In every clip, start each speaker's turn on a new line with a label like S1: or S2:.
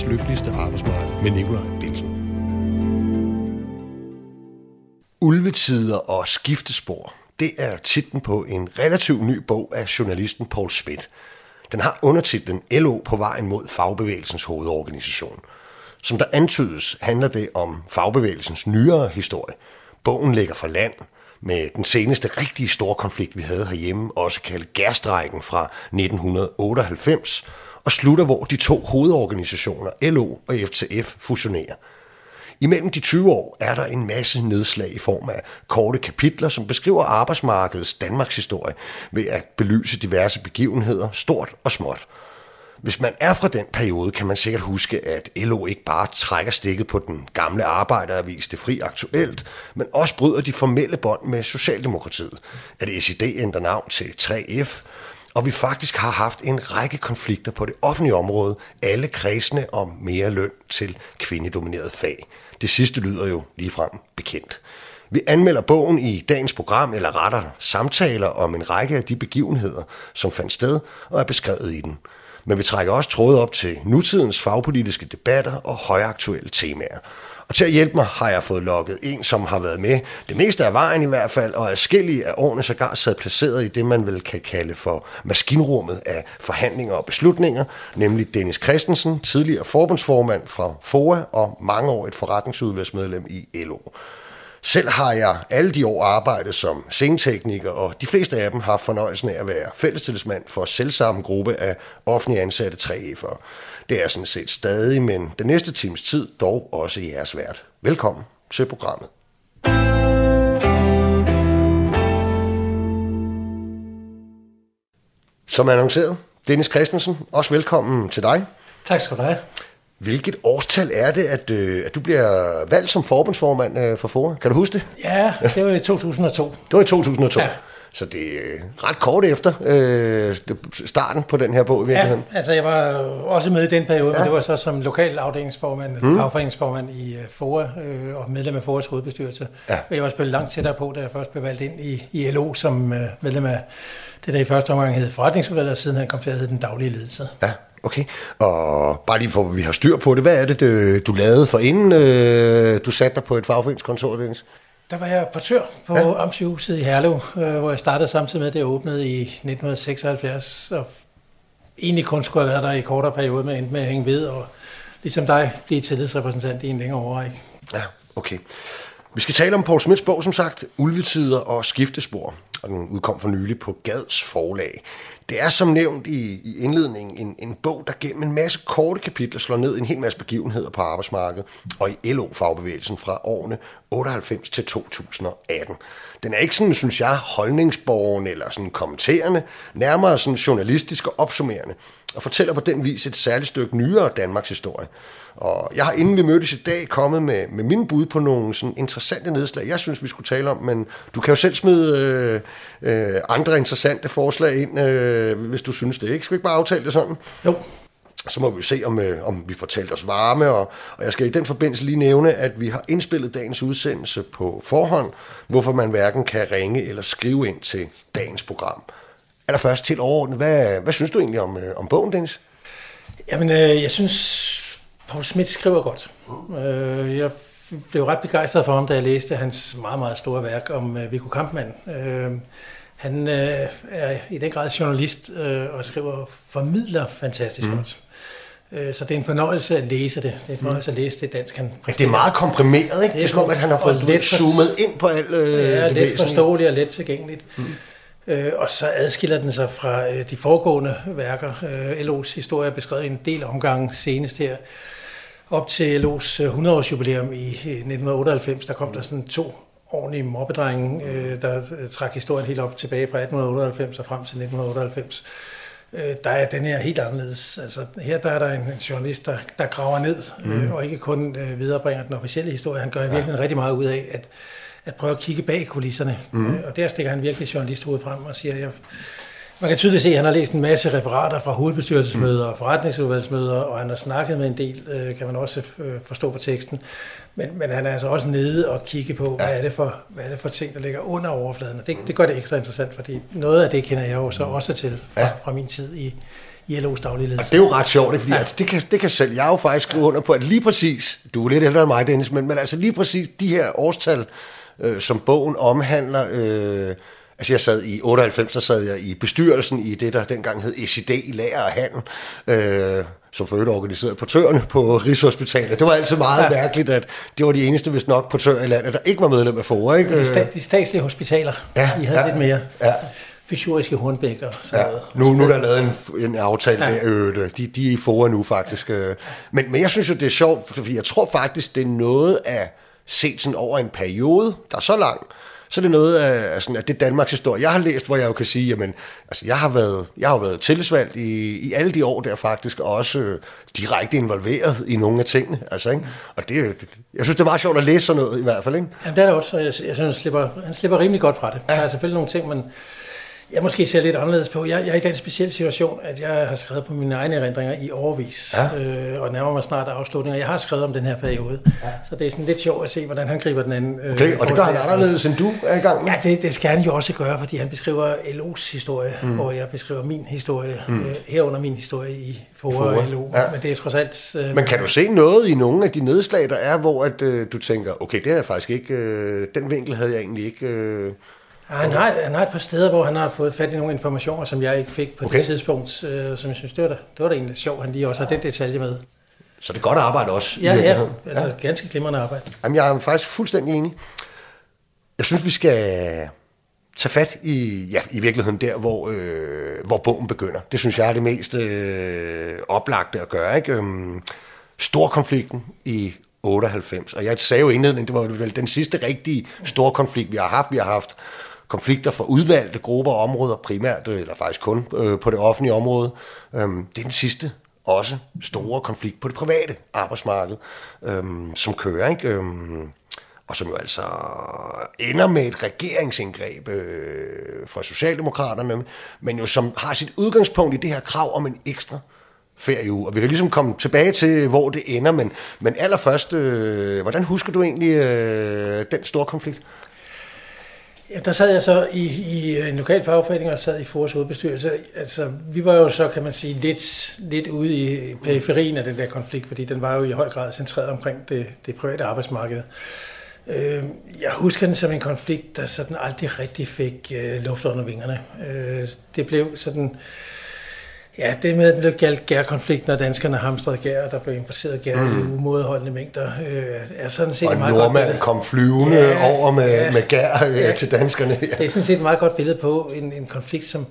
S1: verdens lykkeligste arbejdsmarked med Nikolaj Bilsen. Ulvetider og skiftespor, det er titlen på en relativt ny bog af journalisten Paul Schmidt. Den har undertitlen LO på vejen mod fagbevægelsens hovedorganisation. Som der antydes, handler det om fagbevægelsens nyere historie. Bogen ligger for land med den seneste rigtige store konflikt, vi havde herhjemme, også kaldet Gærstrækken fra 1998, og slutter, hvor de to hovedorganisationer, LO og FTF, fusionerer. Imellem de 20 år er der en masse nedslag i form af korte kapitler, som beskriver arbejdsmarkedets Danmarks historie ved at belyse diverse begivenheder, stort og småt. Hvis man er fra den periode, kan man sikkert huske, at LO ikke bare trækker stikket på den gamle arbejderavis Det Fri Aktuelt, men også bryder de formelle bånd med Socialdemokratiet. At SID ændrer navn til 3F, og vi faktisk har haft en række konflikter på det offentlige område, alle kredsende om mere løn til kvindedominerede fag. Det sidste lyder jo ligefrem bekendt. Vi anmelder bogen i dagens program, eller retter samtaler om en række af de begivenheder, som fandt sted og er beskrevet i den. Men vi trækker også tråde op til nutidens fagpolitiske debatter og højaktuelle temaer. Og til at hjælpe mig har jeg fået lukket en, som har været med det meste af vejen i hvert fald, og forskellige af årene sågar sad placeret i det, man vel kan kalde for maskinrummet af forhandlinger og beslutninger, nemlig Dennis Christensen, tidligere forbundsformand fra FOA og mangeårigt forretningsudvalgsmedlem i LO. Selv har jeg alle de år arbejdet som scenetekniker, og de fleste af dem har fornøjelsen af at være fællestillidsmand for selvsamme gruppe af offentlige ansatte 3F'ere. Det er sådan set stadig, men den næste times tid dog også jeres vært. Velkommen til programmet. Som annonceret, Dennis Christensen, også velkommen til dig.
S2: Tak skal du have.
S1: Hvilket årstal er det, at, øh, at du bliver valgt som forbundsformand øh, for FOA? Kan du huske det?
S2: Ja, det var i 2002.
S1: Det var i 2002.
S2: Ja.
S1: Så det er øh, ret kort efter øh, starten på den her bog i virkeligheden.
S2: Ja, altså jeg var også med i den periode, ja. men det var så som lokal afdelingsformand, mm. fagforeningsformand i uh, FOA øh, og medlem af FOAs hovedbestyrelse. Ja. Og jeg var selvfølgelig langt tættere på, da jeg først blev valgt ind i, i LO som uh, medlem af det, der i første omgang hed forretningsudvalget, og siden han kom til at hedde den daglige ledelse.
S1: Ja. Okay, og bare lige for at vi har styr på det, hvad er det, du, du lavede for inden øh, du satte dig på et fagforeningskontor, Dennis?
S2: Der var jeg portør på ja. Amtshuset i Herlev, øh, hvor jeg startede samtidig med, at det åbnede i 1976, og egentlig kun skulle have været der i kortere periode, men endte med at hænge ved, og ligesom dig, blive tillidsrepræsentant i en længere overrække.
S1: Ja, okay. Vi skal tale om Paul Smiths bog, som sagt, Ulvetider og Skiftespor, og den udkom for nylig på Gads forlag. Det er som nævnt i, i indledningen en, en bog, der gennem en masse korte kapitler slår ned en hel masse begivenheder på arbejdsmarkedet og i LO-fagbevægelsen fra årene 98 til 2018. Den er ikke sådan, synes jeg, holdningsborgen eller sådan kommenterende, nærmere sådan journalistisk og opsummerende, og fortæller på den vis et særligt stykke nyere Danmarks historie. Og jeg har inden vi mødtes i dag kommet med, med min bud på nogle sådan interessante nedslag, jeg synes, vi skulle tale om, men du kan jo selv smide øh, øh, andre interessante forslag ind, øh, hvis du synes det, ikke? Skal vi ikke bare aftale det sådan?
S2: Jo.
S1: Så må vi jo se, om, øh, om vi får talt os varme, og, og jeg skal i den forbindelse lige nævne, at vi har indspillet dagens udsendelse på forhånd, hvorfor man hverken kan ringe eller skrive ind til dagens program. Allerførst til overordnet, hvad, hvad synes du egentlig om, øh, om bogen, Dennis?
S2: Jamen, øh, jeg synes, Paul Schmidt skriver godt. Øh, jeg blev ret begejstret for ham, da jeg læste hans meget, meget store værk om øh, Viggo Kampmann. Øh, han øh, er i den grad journalist øh, og skriver formidler fantastisk mm. godt. Øh, så det er en fornøjelse at læse det. Det er en fornøjelse at læse det dansk, han
S1: præsterer. Det er meget komprimeret, ikke? Det er, som om, at han har fået let zoomet ind på alt øh,
S2: Ja, det let forståeligt og let tilgængeligt. Mm. Øh, og så adskiller den sig fra øh, de foregående værker. Øh, LO's historie er beskrevet i en del omgange senest her. Op til LO's 100-års jubilæum i 1998, der kom der sådan to ordentlige mobbedrenge, øh, der trak historien helt op tilbage fra 1898 og frem til 1998. Øh, der er den her helt anderledes. Altså, her der er der en journalist, der, der graver ned, mm. øh, og ikke kun øh, viderebringer den officielle historie. Han gør ja. virkelig rigtig meget ud af at, at prøve at kigge bag kulisserne. Mm. Øh, og der stikker han virkelig journalisthovedet frem og siger, jeg, man kan tydeligt se, at han har læst en masse referater fra hovedbestyrelsesmøder og forretningsudvalgsmøder, og han har snakket med en del, øh, kan man også øh, forstå på teksten. Men, men han er altså også nede og kigge på, hvad er det for, hvad er det for ting, der ligger under overfladen. Og det, det gør det ekstra interessant, fordi noget af det kender jeg jo så også til fra, fra min tid i, i LO's daglige ledelse.
S1: Og det er jo ret sjovt, ikke? fordi ja. altså, det, kan, det kan selv jeg jo faktisk skrive under på, at lige præcis, du er lidt ældre end mig, Dennis, men, men altså lige præcis de her årstal, øh, som bogen omhandler, øh, altså jeg sad i 98, der sad jeg i bestyrelsen i det, der dengang hed ECD, i Lager og Handel, øh, som for øvrigt organiserede portørerne på Rigshospitalet. Det var altid meget ja. mærkeligt, at det var de eneste, hvis nok portører i landet, der ikke var medlem af FOA. Ikke?
S2: De, sta- de statslige hospitaler, ja, de havde ja, lidt mere. Ja fysioriske hornbækker. Så
S1: ja, nu, nu er der lavet en, en aftale ja. der, øh, de, de er i FOA nu faktisk. Øh. Men, men jeg synes jo, det er sjovt, fordi jeg tror faktisk, det er noget af set sådan over en periode, der er så lang, så er det noget af, sådan, af det Danmarks historie, jeg har læst, hvor jeg jo kan sige, jamen, altså, jeg har været, jeg har været tillidsvalgt i, i alle de år der faktisk, og også øh, direkte involveret i nogle af tingene. Altså, ikke? Og det, jeg synes, det er meget sjovt at læse sådan noget i hvert fald. Ikke?
S2: Jamen, det er det også, og jeg, jeg synes, han slipper, han slipper rimelig godt fra det. Ja. Der er selvfølgelig nogle ting, man, jeg måske ser lidt anderledes på. Jeg, jeg er i den specielle situation, at jeg har skrevet på mine egne erindringer i overvis, ja. øh, og nærmer mig snart afslutninger. Jeg har skrevet om den her periode, ja. så det er sådan lidt sjovt at se, hvordan han griber den anden.
S1: Øh, okay, og det gør han anderledes, end du er i gang
S2: med? Ja, det, det skal han jo også gøre, fordi han beskriver LO's historie, mm. hvor jeg beskriver min historie, mm. øh, herunder min historie i og LO. Ja. Men det er trods alt...
S1: Øh, Men kan du se noget i nogle af de nedslag, der er, hvor at, øh, du tænker, okay, det er faktisk ikke... Øh, den vinkel havde jeg egentlig ikke... Øh
S2: Ja, han, har, han har et par steder, hvor han har fået fat i nogle informationer, som jeg ikke fik på okay. det tidspunkt, øh, som jeg synes, det var, da, det var da egentlig sjovt, han lige også har den detalje med.
S1: Så det er godt arbejde også.
S2: Ja, ja, altså ja. ganske glimrende arbejde.
S1: Jamen, jeg er faktisk fuldstændig enig. Jeg synes, vi skal tage fat i, ja, i virkeligheden der, hvor, øh, hvor bogen begynder. Det synes jeg er det mest øh, oplagte at gøre. Ikke? Øhm, storkonflikten i 98. Og jeg sagde jo indledning, det var vel den sidste rigtige store konflikt, vi har haft. Vi har haft konflikter for udvalgte grupper og områder, primært, øh, eller faktisk kun øh, på det offentlige område. Øhm, det er den sidste også store konflikt på det private arbejdsmarked, øhm, som kører, ikke? Øhm, og som jo altså ender med et regeringsindgreb øh, fra Socialdemokraterne, men jo som har sit udgangspunkt i det her krav om en ekstra ferieuge. Og vi kan ligesom komme tilbage til, hvor det ender, men, men allerførst, øh, hvordan husker du egentlig øh, den store konflikt?
S2: Jamen, der sad jeg så i, i øh, en lokal fagforening og sad i Fores hovedbestyrelse. Altså, vi var jo så, kan man sige, lidt, lidt ude i periferien af den der konflikt, fordi den var jo i høj grad centreret omkring det, det private arbejdsmarked. Øh, jeg husker den som en konflikt, der sådan aldrig rigtig fik øh, luft under vingerne. Øh, det blev sådan Ja, det med, at det blev galt gærkonflikt, når danskerne hamstrede gær, og der blev importeret gær mm. i umådeholdende mængder, øh, er sådan set
S1: og
S2: et meget
S1: godt billede. kom flyvende ja, over med, ja, med gær øh, ja, til danskerne.
S2: Ja. Det er sådan set et meget godt billede på en, en konflikt, som,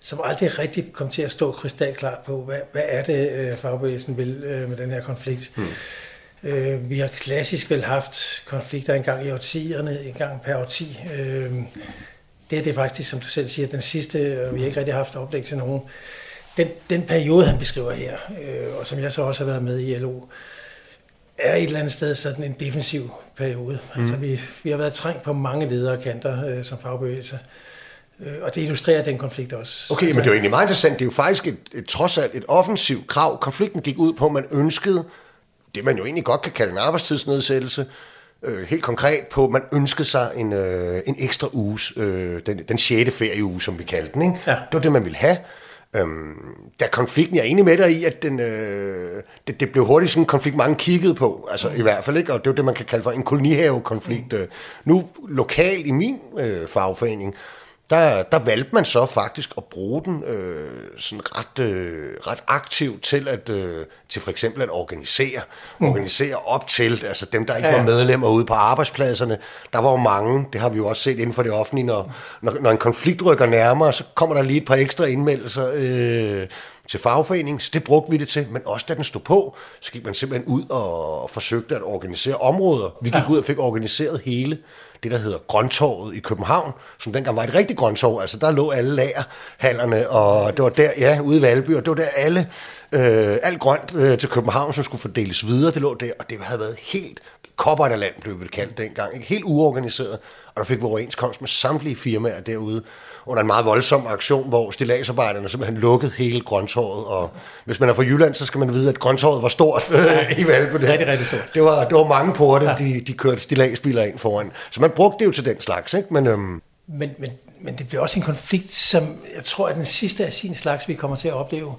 S2: som aldrig rigtig kom til at stå krystalklart på, hvad, hvad er det, øh, fagbevægelsen vil øh, med den her konflikt. Mm. Øh, vi har klassisk vel haft konflikter engang i årtierne, en gang per årti. Øh, det er det faktisk, som du selv siger, den sidste, og vi har ikke rigtig haft oplæg til nogen den, den periode, han beskriver her, øh, og som jeg så også har været med i LO, er et eller andet sted sådan en defensiv periode. Mm. Altså, vi, vi har været trængt på mange ledere kanter øh, som fagbevægelse. Øh, og det illustrerer den konflikt også.
S1: Okay, altså, men det er jo egentlig meget interessant. Det er jo faktisk et, et, trods alt et offensivt krav. Konflikten gik ud på, at man ønskede det, man jo egentlig godt kan kalde en arbejdstidsnedsættelse. Øh, helt konkret på, at man ønskede sig en, øh, en ekstra uges, øh, den, den 6. ferieuge, som vi kaldte den. Ikke? Ja. Det var det, man ville have. Øhm, da konflikten, jeg er enig med dig i, at den, øh, det, det blev hurtigt sådan en konflikt, mange kiggede på, altså mm. i hvert fald ikke, og det er det, man kan kalde for en kolonihave-konflikt. Mm. Nu lokalt i min øh, fagforening, der, der valgte man så faktisk at bruge den øh, sådan ret, øh, ret aktivt til at øh, til for eksempel at organisere, mm. organisere op til, altså dem, der ikke ja, var medlemmer ude på arbejdspladserne, der var jo mange, det har vi jo også set inden for det offentlige, når, når, når en konflikt rykker nærmere, så kommer der lige et par ekstra indmeldelser øh, til fagforeningen, så det brugte vi det til, men også da den stod på, så gik man simpelthen ud og forsøgte at organisere områder. Vi gik ja. ud og fik organiseret hele det, der hedder Grøntorvet i København, som dengang var et rigtigt grøntorv. Altså, der lå alle lagerhallerne, og det var der, ja, ude i Valby, og det var der alle, øh, alt grønt øh, til København, som skulle fordeles videre, det lå der, og det havde været helt kopperterland, blev det kaldt dengang, ikke? helt uorganiseret, og der fik vi overenskomst med samtlige firmaer derude, under en meget voldsom aktion, hvor stillagsarbejderne simpelthen lukkede hele grøntåret. Og hvis man er fra Jylland, så skal man vide, at grøntåret var stort i Valby.
S2: Det, rigtig, rigtig stort.
S1: Det var, det var mange porte, ja. de, de kørte stillagsbiler ind foran. Så man brugte det jo til den slags. Ikke? Men, øhm,
S2: men, men, men det blev også en konflikt, som jeg tror er den sidste af sin slags, vi kommer til at opleve.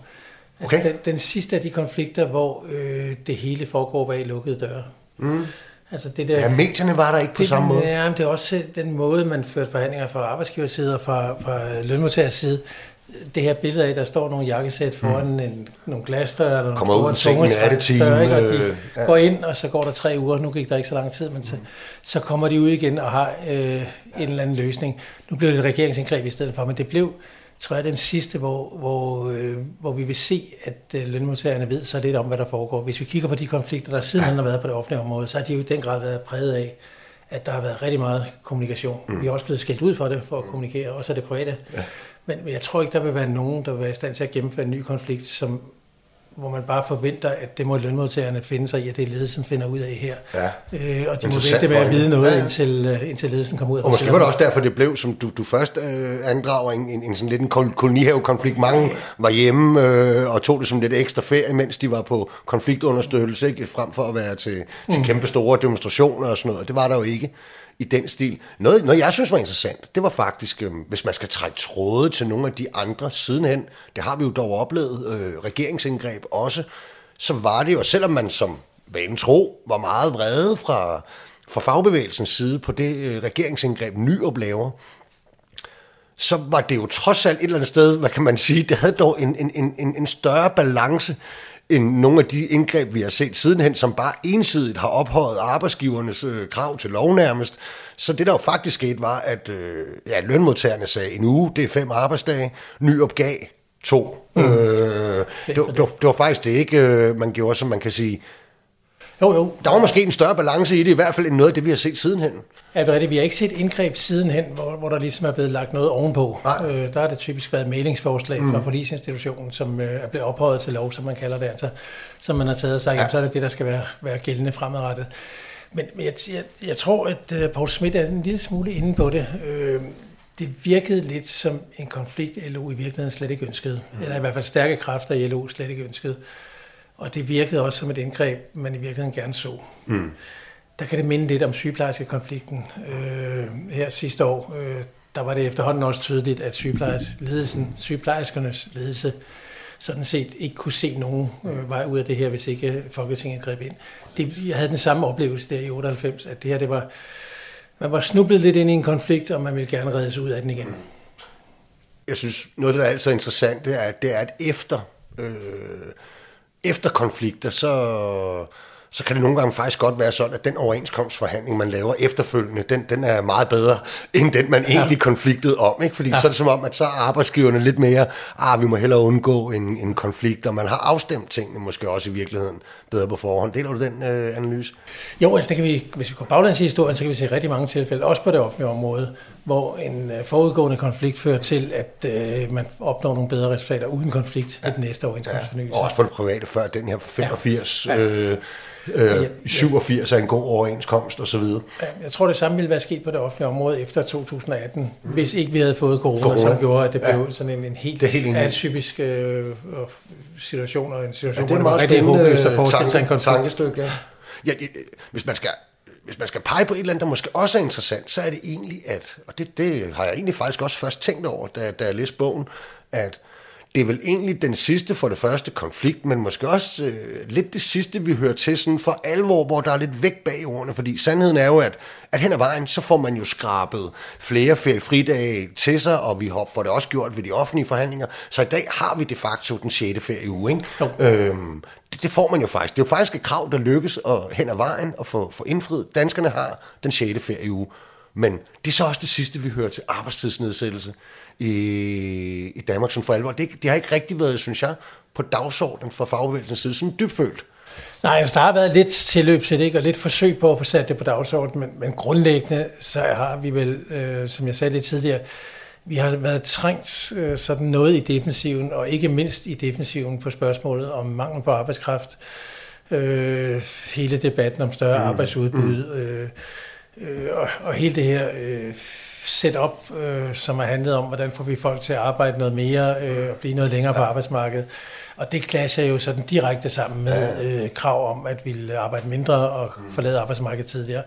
S2: Altså, okay. den, den sidste af de konflikter, hvor øh, det hele foregår bag lukkede døre.
S1: Mm.
S2: Altså det der,
S1: Ja, medierne var der ikke på
S2: det,
S1: samme måde.
S2: Ja, men det er også den måde, man førte forhandlinger fra arbejdsgivers side og fra, fra lønmodtagers side. Det her billede af, der står nogle jakkesæt foran mm. en, nogle glasdøre, eller nogle
S1: Kommer ud en seng i
S2: tungetræ-
S1: nattetimen,
S2: døre, ikke? og de
S1: øh, ja.
S2: går ind, og så går der tre uger, nu gik der ikke så lang tid, men så, så kommer de ud igen og har øh, en eller anden løsning. Nu blev det et regeringsindgreb i stedet for, men det blev, tror jeg, den sidste, hvor, hvor, øh, hvor vi vil se, at øh, lønmodtagerne ved så lidt om, hvad der foregår. Hvis vi kigger på de konflikter, der siden har været på det offentlige område, så har de jo i den grad været præget af, at der har været rigtig meget kommunikation. Mm. Vi er også blevet skældt ud for det, for at kommunikere, også af det private. Ja. Men, men jeg tror ikke, der vil være nogen, der vil være i stand til at gennemføre en ny konflikt, som, hvor man bare forventer, at det må lønmodtagerne finde sig i, at det er ledelsen finder ud af her.
S1: Ja.
S2: Øh, og de må vente med at vide noget,
S1: Ja,
S2: ja, indtil, øh, indtil ledelsen kommer ud af
S1: Og måske var det også derfor, det blev, som du, du først øh, andrager, en, en, en sådan lidt en kol- kolonihavekonflikt. Mange var hjemme øh, og tog det som lidt ekstra ferie, mens de var på konfliktunderstøttelse, ikke? frem for at være til, til
S2: Mm.
S1: kæmpe store demonstrationer og sådan noget. Det var der jo ikke i den stil. Noget, noget jeg synes var interessant, det var faktisk, øh, hvis man skal trække tråde til nogle af de andre sidenhen, det har vi jo dog oplevet, øh, regeringsindgreb også, så var det jo, selvom man som vanen tro var meget vrede fra, fra fagbevægelsens side på det øh, regeringsindgreb Nyrup laver, så var det jo trods alt et eller andet sted, hvad kan man sige, det havde dog en, en, en, en, en større balance end nogle af de indgreb, vi har set sidenhen, som bare ensidigt har ophøjet arbejdsgivernes øh, krav til lov nærmest. Så det der jo faktisk skete var, at øh, ja, lønmodtagerne sagde en uge, det er fem arbejdsdage, ny opgav to. Mm. Øh, det, var, det, var, det var faktisk det ikke, øh, man gjorde, som man kan sige.
S2: Jo, jo.
S1: Der var måske en større balance i det, i hvert fald end noget af det, vi har set sidenhen.
S2: Ja, det er rigtigt. Vi har ikke set indgreb sidenhen, hvor, hvor der ligesom er blevet lagt noget ovenpå.
S1: Nej.
S2: Øh, der har det typisk været mailingsforslag fra forlisinstitutionen, som øh, er blevet ophøjet til lov, som man kalder det, altså, som man har taget og sagt, ja. så er det det, der skal være, være gældende fremadrettet. Men, men jeg, jeg, jeg tror, at øh, Poul Schmidt er en lille smule inde på det. Øh, det virkede lidt som en konflikt, LO i virkeligheden slet ikke ønskede. Mm. Eller i hvert fald stærke kræfter i LO slet ikke ønskede. Og det virkede også som et indgreb, man i virkeligheden gerne så. Mm. Der kan det minde lidt om sygeplejerskekonflikten øh, her sidste år. Øh, der var det efterhånden også tydeligt, at sygeplejersledelsen, sygeplejerskernes ledelse sådan set ikke kunne se nogen øh, vej ud af det her, hvis ikke Folketinget greb ind. Det, jeg havde den samme oplevelse der i 98, at det her, det var, man var snublet lidt ind i en konflikt, og man ville gerne reddes ud af den igen.
S1: jeg synes, noget, der er altid interessant, det er, at, det er, at efter, øh, efter konflikter, så, så kan det nogle gange faktisk godt være sådan, at den overenskomstforhandling, man laver efterfølgende, den, den er meget bedre, end den, man egentlig konfliktede om. Ikke? Fordi ja. så er det som om, at så er arbejdsgiverne lidt mere, ah, vi må hellere undgå en, en konflikt, og man har afstemt tingene måske også i virkeligheden bedre på forhånd. Deler du den øh, analyse?
S2: Jo, altså det kan vi, hvis vi går baglæns i historien, så kan vi se rigtig mange tilfælde, også på det offentlige område, hvor en øh, forudgående konflikt fører til, at øh, man opnår nogle bedre resultater uden konflikt ja. i den næste overenskomstfornyelse.
S1: Og også på det private før, den her 85,
S2: Ja.
S1: ja. øh, øh, 87 er en god overenskomst osv.
S2: Ja, Jeg tror, det samme ville være sket på det offentlige område efter 2018, mm. hvis ikke vi havde fået corona,
S1: Corona.
S2: som gjorde, at det
S1: Ja.
S2: blev sådan en, en helt,
S1: Det er helt
S2: atypisk øh, situation, og en situation,
S1: Ja, det er
S2: hvor
S1: meget
S2: det var rigtig håbløst at forestille sig en konflikt.
S1: Ja. Ja, det- hvis, man skal, hvis man skal pege på et eller andet, der måske også er interessant, så er det egentlig, at, og det, det har jeg egentlig faktisk også først tænkt over, da, da jeg læste bogen, at det er vel egentlig den sidste for det første konflikt, men måske også øh, lidt det sidste, vi hører til sådan for alvor, hvor der er lidt væk bag ordene, fordi sandheden er jo, at, at hen ad vejen, så får man jo skrabet flere feriefridage til sig, og vi har- får det også gjort ved de offentlige forhandlinger, så i dag har vi de facto den 6. ferieuge, ikke?
S2: Jo.
S1: Øhm, det, det får man jo faktisk. Det er jo faktisk et krav, der lykkes at, hen ad vejen og få, få indfriet. Danskerne har den 6. ferieuge. Men det er så også det sidste, vi hører til arbejdstidsnedsættelse i, i Danmark som for alvor. Det, det har ikke rigtig været, synes jeg, på dagsordenen fra fagbevægelsens side, sådan dybfølt.
S2: Nej, altså, der har været lidt tilløb til det, ikke? og lidt forsøg på at få sat det på dagsordenen, men, men grundlæggende så har vi vel, øh, som jeg sagde lidt tidligere, vi har været trængt øh, sådan noget i defensiven, og ikke mindst i defensiven på spørgsmålet om mangel på arbejdskraft, øh, hele debatten om større mm. arbejdsudbud, øh, øh, og, og hele det her øh, setup, øh, som har handlet om, hvordan får vi folk til at arbejde noget mere øh, og blive noget længere ja. på arbejdsmarkedet. Og det clasher jo sådan direkte sammen med øh, krav om, at vi vil arbejde mindre og forlade arbejdsmarkedet tidligere.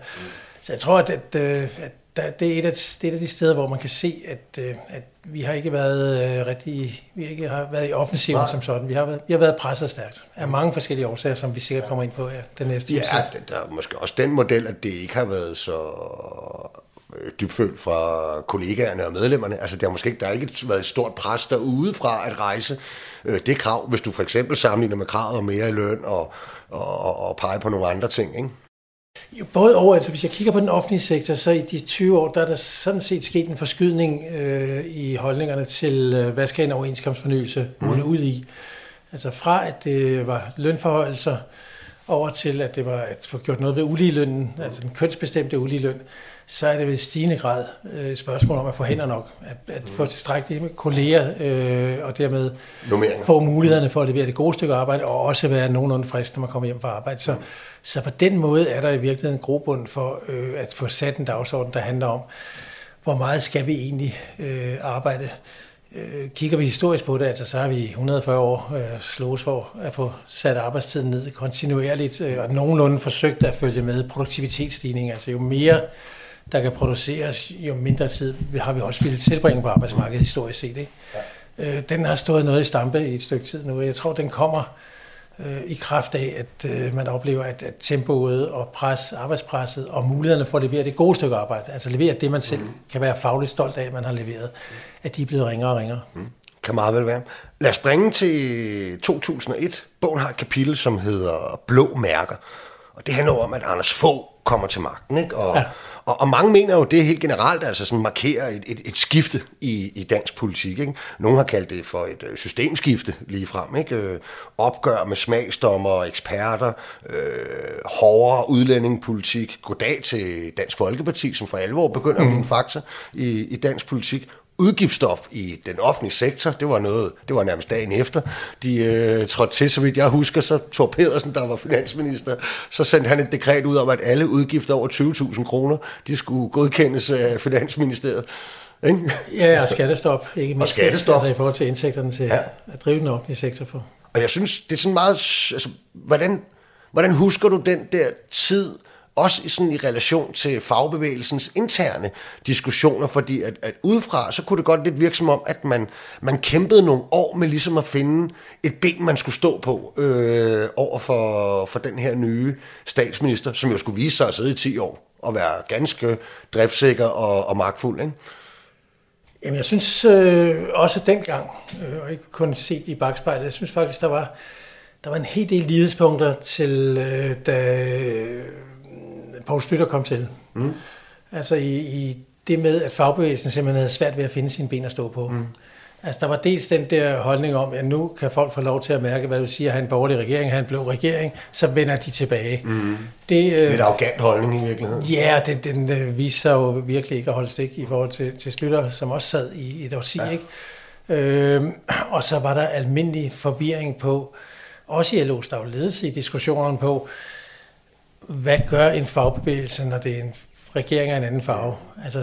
S2: Så jeg tror, at, at, øh, at der, det, er et af, det er et af de steder, hvor man kan se, at, øh, at vi har ikke været øh, rigtig, vi har ikke har været i offensiven som sådan. Vi har været, vi har været presset stærkt af mange forskellige årsager, som vi sikkert kommer ind på ja, den næste
S1: Ja, der er måske også den model, at det ikke har været så dybfølt fra kollegaerne og medlemmerne. Altså, der, har måske ikke, der har ikke været et stort pres derude fra at rejse øh, det krav, hvis du for eksempel sammenligner med kravet om mere i løn og, og, og, og pege på nogle andre ting, ikke?
S2: Jo, både over, altså hvis jeg kigger på den offentlige sektor, så i de 20 år, der er der sådan set sket en forskydning øh, i holdningerne til, øh, hvad skal en overenskomstfornyelse mm. ud i. Altså fra at det var lønforholdelser, over til at det var at få gjort noget ved uligelønnen, altså den kønsbestemte uligeløn, så er det ved stigende grad øh, et spørgsmål om at få hænder nok, at, at få tilstrækkeligt med kolleger, øh, og dermed Nummeringer. få mulighederne for at levere det gode stykke arbejde, og også være nogenlunde frisk, når man kommer hjem fra arbejde. Så, så på den måde er der i virkeligheden en grobund for øh, at få sat en dagsorden, der handler om, hvor meget skal vi egentlig øh, arbejde. Øh, kigger vi historisk på det, altså, så har vi 140 år øh, slås for at få sat arbejdstiden ned kontinuerligt, øh, og nogenlunde forsøgt at følge med produktivitetsstigning. Altså jo mere der kan produceres, jo mindre tid har vi også ville tilbringe på arbejdsmarkedet historisk set. Ikke? Ja. Øh, den har stået noget i stampe i et stykke tid nu, og jeg tror, den kommer øh, i kraft af, at øh, man oplever, at, at tempoet og pres, arbejdspresset og mulighederne for at levere det gode stykke arbejde, altså levere det, man selv mm. kan være fagligt stolt af, at man har leveret, at de er blevet ringere og ringere. Mm.
S1: Kan meget vel være. Lad os springe til 2001. Bogen har et kapitel, som hedder Blå Mærker. Og det handler om, at Anders Fogh kommer til magten. Ikke? Og, ja og, og mange mener jo, det helt generelt altså sådan markerer et, et, et skifte i, i dansk politik. Ikke? Nogle har kaldt det for et øh, systemskifte lige frem. Ikke? Øh, opgør med smagsdommer og eksperter, øh, hårdere udlændingepolitik, goddag til Dansk Folkeparti, som for alvor begynder at blive en mm. faktor i, i dansk politik, udgiftsstop i den offentlige sektor. Det var noget, det var nærmest dagen efter. De øh, trådte til, så vidt jeg husker, så Thor Pedersen, der var finansminister, så sendte han et dekret ud om, at alle udgifter over 20.000 kroner, de skulle godkendes af Finansministeriet.
S2: Ikke? Ja, og skattestop. Ikke
S1: mindst, og skattestop. Altså
S2: i forhold til indtægterne til ja. at drive den offentlige sektor for.
S1: Og jeg synes, det er sådan meget... Altså, hvordan, hvordan husker du den der tid, også i, sådan i relation til fagbevægelsens interne diskussioner, fordi at, at udefra, så kunne det godt lidt virke som om, at man, man kæmpede nogle år med ligesom at finde et ben, man skulle stå på øh, over for, for den her nye statsminister, som jo skulle vise sig at sidde i 10 år og være ganske driftsikker og, og magtfuld, ikke?
S2: Jamen, jeg synes øh, også dengang, øh, og ikke kun set i bagspejlet, jeg synes faktisk, der var, der var en hel del lidespunkter til, øh, da Poul Slytter kom til. Mm. Altså i, i det med, at fagbevægelsen simpelthen havde svært ved at finde sine ben at stå på. Mm. Altså der var dels den der holdning om, at nu kan folk få lov til at mærke, hvad du siger, have en borgerlig regering, have en blå regering, så vender de tilbage. Mm.
S1: Det, øh, Lidt arrogant holdning i virkeligheden.
S2: Ja, det, den øh, viste sig jo virkelig ikke at holde stik i forhold til, til Slytter, som også sad i et årti, ja. ikke? Øh, og så var der almindelig forvirring på, også i LO's ledelse i diskussionerne på, hvad gør en fagbevægelse, når det er en regering af en anden farve? Altså,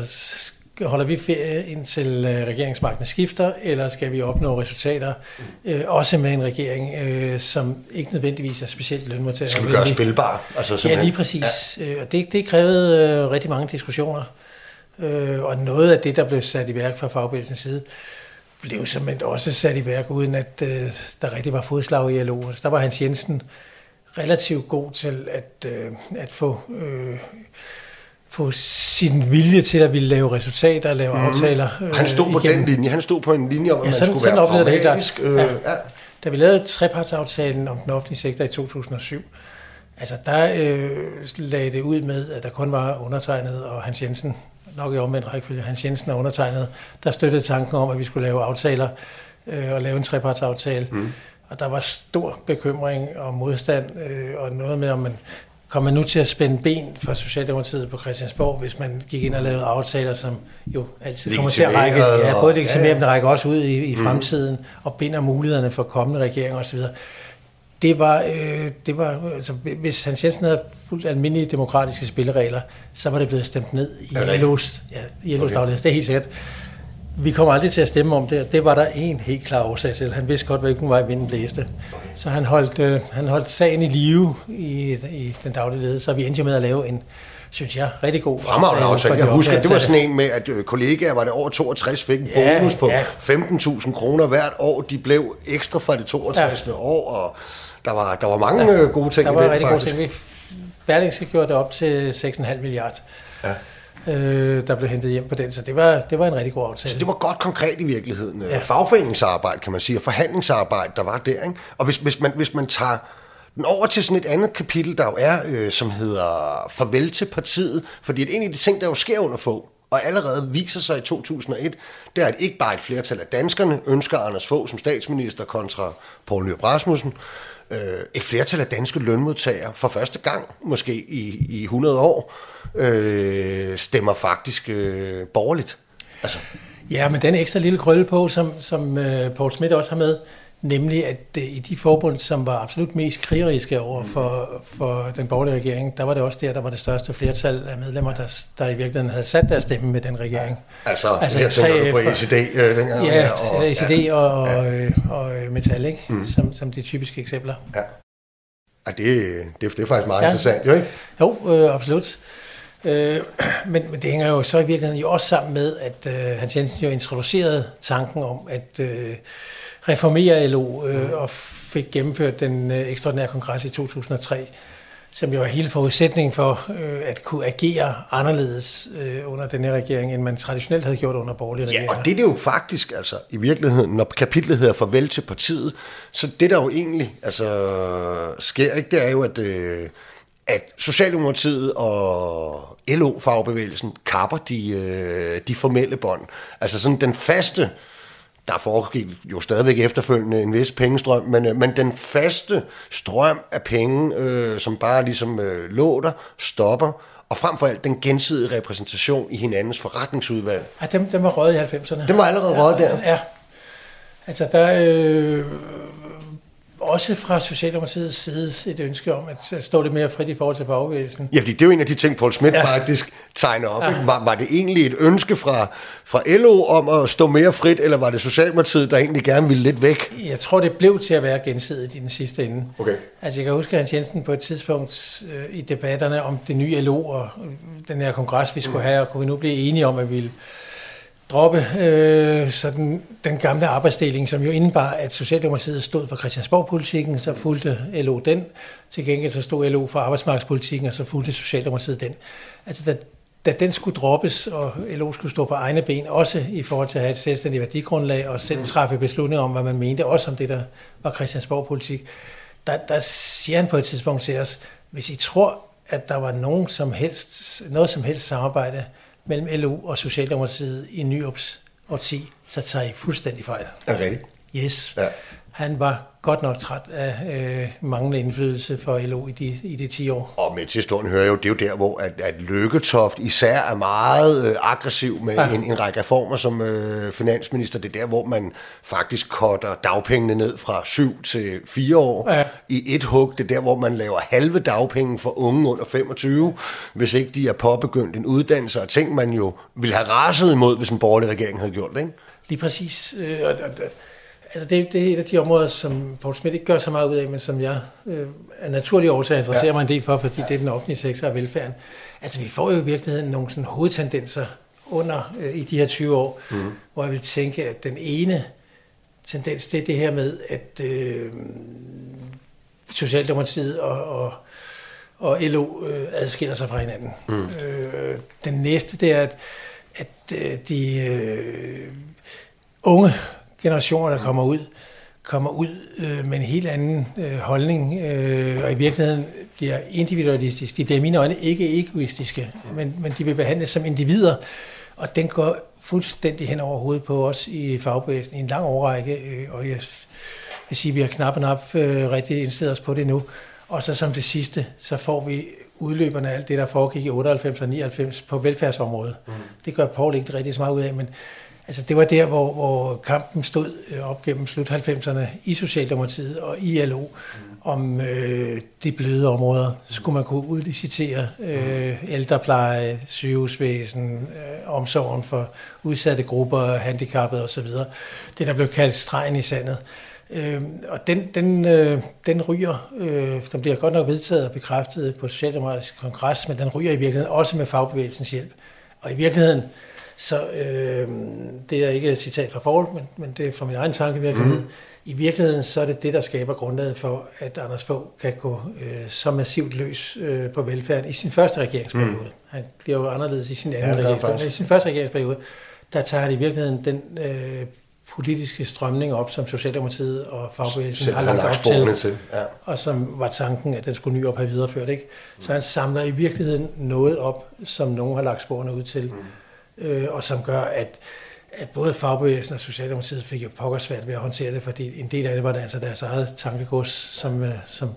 S2: holder vi ferie indtil øh, regeringsmagten skifter, eller skal vi opnå resultater, øh, også med en regering, øh, som ikke nødvendigvis er specielt lønmodtager?
S1: Skal vi gøre spilbar? Altså,
S2: ja, lige præcis. Ja. Øh, og det, det krævede øh, rigtig mange diskussioner. Øh, og noget af det, der blev sat i værk fra fagbevægelsens side, blev simpelthen også sat i værk, uden at øh, der rigtig var fodslag i LO. Altså, der var Hans Jensen, relativt god til at, øh, at få, øh, få sin vilje til at ville lave resultater og lave mm. aftaler.
S1: Øh, han stod på igennem. den linje. Han stod på en linje at ja, man sådan, skulle sådan være pragmatisk.
S2: Øh, ja. Ja. Da vi lavede trepartsaftalen om den offentlige sektor i 2007, altså der øh, lagde det ud med, at der kun var undertegnet og Hans Jensen, nok i omvendt rækkefølge, Hans Jensen er undertegnet, der støttede tanken om, at vi skulle lave aftaler øh, og lave en trepartsaftale. Mm. Og der var stor bekymring og modstand, øh, og noget med, om man kom man nu til at spænde ben for Socialdemokratiet på Christiansborg, hvis man gik ind og lavede aftaler, som jo altid kommer til at række, ja, både legitimerende, ja, ja. men rækker også ud i, i mm. fremtiden, og binder mulighederne for kommende regeringer osv. Det var, øh, det var altså, hvis Hans Jensen havde fuldt almindelige demokratiske spilleregler, så var det blevet stemt ned i LO's, ja, okay. Det er helt sikkert. Vi kommer aldrig til at stemme om det, det var der en helt klar årsag til. Han vidste godt, hvilken vej vinden blæste. Så han holdt, øh, han holdt sagen i live i, i den daglige ledelse, så vi endte med at lave en synes jeg, rigtig god
S1: Fremragende aftale. Jeg husker, det var sådan en med, at øh, kollegaer, var det over 62, fik en
S2: Ja,
S1: bonus på
S2: ja.
S1: 15.000 kroner hvert år. De blev ekstra fra det 62. Ja. år, og der var, der var mange ja. gode ting
S2: Der
S1: i
S2: var
S1: den,
S2: rigtig gode
S1: faktisk.
S2: ting. Vi Berlingske gjorde det op til 6,5 milliarder,
S1: Ja.
S2: Øh, der blev hentet hjem på den, så det var, det var en rigtig god aftale.
S1: Så det var godt konkret i virkeligheden.
S2: Ja.
S1: Ja. Fagforeningsarbejde, kan man sige, og forhandlingsarbejde, der var der. Ikke? Og hvis, hvis, man, hvis man tager den over til sådan et andet kapitel, der jo er, øh, som hedder Farvel til partiet, fordi at en af de ting, der jo sker under få, og allerede viser sig i 2001, det er, at ikke bare et flertal af danskerne ønsker Anders Fogh som statsminister kontra Poul Nyrup Rasmussen, øh, et flertal af danske lønmodtagere for første gang, måske i, i 100 år, øh, stemmer faktisk øh, borgerligt. Altså,
S2: Ja, men den ekstra lille krølle på, som, som øh, Paul Schmidt også har med, nemlig at uh, i de forbund, som var absolut mest krigeriske over for, for den borgerlige regering, der var det også der, der var det største flertal af medlemmer, der, der i virkeligheden havde sat deres stemme med den regering.
S1: Altså, altså her tænker du på
S2: 3F
S1: ECD øh, dengang?
S2: Ja,
S1: og,
S2: og, ECD og, og, øh, og øh, Metal, ikke? Mm. Som, som de typiske eksempler.
S1: Ja. Ja, det, det, det er faktisk meget
S2: Ja.
S1: ja. interessant, jo ikke?
S2: Jo, øh, absolut. Øh, men, men det hænger jo så i virkeligheden jo også sammen med, at øh, Hans Jensen jo introducerede tanken om at øh, reformere LO øh, og fik gennemført den øh, ekstraordinære kongres i 2003, som jo er hele forudsætningen for øh, at kunne agere anderledes øh, under den her regering, end man traditionelt havde gjort under borgerlige
S1: Ja,
S2: regeringer.
S1: og det er det jo faktisk, altså i virkeligheden, når kapitlet hedder Farvel til partiet, så det der jo egentlig altså, sker, ikke, det er jo, at, øh, at Socialdemokratiet og LO-fagbevægelsen kapper de, øh, de formelle bånd. Altså sådan den faste, der foregik jo stadigvæk efterfølgende en vis pengestrøm, men, øh, men den faste strøm af penge, øh, som bare ligesom øh, lå der, stopper, og frem for alt den gensidige repræsentation i hinandens forretningsudvalg.
S2: Ja, dem, dem var røget i 90'erne.
S1: Den var allerede røget der.
S2: Ja. Altså, der øh, også fra Socialdemokratiets side et ønske om at stå lidt mere frit i forhold til fagbevægelsen.
S1: Ja, fordi det er jo en af de ting, Paul Schmidt
S2: Ja.
S1: faktisk tegner op.
S2: Ja.
S1: Ikke? Var, var det egentlig et ønske fra, fra LO om at stå mere frit, eller var det Socialdemokratiet, der egentlig gerne ville lidt væk?
S2: Jeg tror, det blev til at være gensidigt i den sidste ende.
S1: Okay.
S2: Altså, jeg kan huske, Hans Jensen på et tidspunkt øh, i debatterne om det nye LO og den her kongres, vi skulle have, og kunne vi nu blive enige om, at vi ville droppe øh, sådan den gamle arbejdsdeling, som jo indebar, at Socialdemokratiet stod for Christiansborg-politikken, så fulgte LO den. Til gengæld så stod LO for arbejdsmarkedspolitikken, og så fulgte Socialdemokratiet den. Altså, da, da den skulle droppes, og LO skulle stå på egne ben, også i forhold til at have et selvstændigt værdigrundlag, og selv træffe beslutninger om, hvad man mente, også om det, der var Christiansborg-politik, der, der siger han på et tidspunkt til os, hvis I tror, at der var nogen som helst, noget som helst samarbejde mellem LO og Socialdemokratiet i Nyrups årti, så tager I fuldstændig fejl.
S1: Er rigtigt?
S2: Yes.
S1: Ja.
S2: Han var godt nok træt af øh, manglende indflydelse for LO i de, i de 10 år.
S1: Og med til historien hører jo, det er jo der, hvor at, at Lykketoft især er meget øh, aggressiv med
S2: Ja.
S1: en, en række reformer som øh, finansminister. Det er der, hvor man faktisk cutter dagpengene ned fra 7 til 4 år
S2: Ja.
S1: i et hug. Det er der, hvor man laver halve dagpenge for unge under 25, hvis ikke de er påbegyndt en uddannelse, og ting man jo ville have raset imod, hvis en borgerlig regering havde gjort det, ikke?
S2: Lige præcis. Øh, og, og, altså det, det er et af de områder, som Poul Schmidt ikke gør så meget ud af, men som jeg øh, af naturlige årsager interesserer ja. mig en del for, fordi det er den offentlige sektor og velfærden. Altså vi får jo i virkeligheden nogle sådan hovedtendenser under øh, i de her 20 år, mm. hvor jeg vil tænke, at den ene tendens, det er det her med, at øh, Socialdemokratiet og, og, og LO øh, adskiller sig fra hinanden. Mm. Øh, den næste, det er, at, at øh, de øh, unge generationer, der kommer ud, kommer ud øh, med en helt anden øh, holdning, øh, og i virkeligheden bliver individualistiske. De bliver i mine øjne ikke egoistiske, men, men de vil behandles som individer, og den går fuldstændig hen over hovedet på os i fagbevægelsen i en lang årrække, øh, og jeg vil sige, at vi har knap og nap øh, rigtig indstillet os på det nu. Og så som det sidste, så får vi udløberne af alt det, der foregik i 98 og 99 på velfærdsområdet. Mm. Det gør Paul ikke rigtig så meget ud af, men altså, det var der, hvor, hvor kampen stod øh, op gennem slut 90'erne i Socialdemokratiet og i LO, mm. om øh, de bløde områder. Skulle man kunne udlicitere øh, ældrepleje, sygehusvæsen, øh, omsorgen for udsatte grupper, handicappede osv. Det, der blev kaldt stregen i sandet. Øh, og den, den, øh, den ryger, øh, den bliver godt nok vedtaget og bekræftet på Socialdemokratisk Kongres, men den ryger i virkeligheden også med fagbevægelsens hjælp. Og i virkeligheden, så øh, det er ikke et citat fra Paul, men, men det er fra min egen tankevirksomhed. Mm. I virkeligheden så er det det, der skaber grundlaget for, at Anders Fogh kan gå øh, så massivt løs øh, på velfærd i sin første regeringsperiode. Mm. Han bliver jo anderledes i sin anden ja, regeringsperiode. Men i sin første regeringsperiode, der tager han i virkeligheden den øh, politiske strømning op, som Socialdemokratiet og fagbevægelsen har lagt op til, til. Ja. og som var tanken, at den skulle ny op have videreført. Ikke? Så han samler i virkeligheden noget op, som nogen har lagt sporene ud til, mm øh, og som gør, at at både fagbevægelsen og Socialdemokratiet fik jo pokker svært ved at håndtere det, fordi en del af det var der altså deres eget tankegods, som, øh, som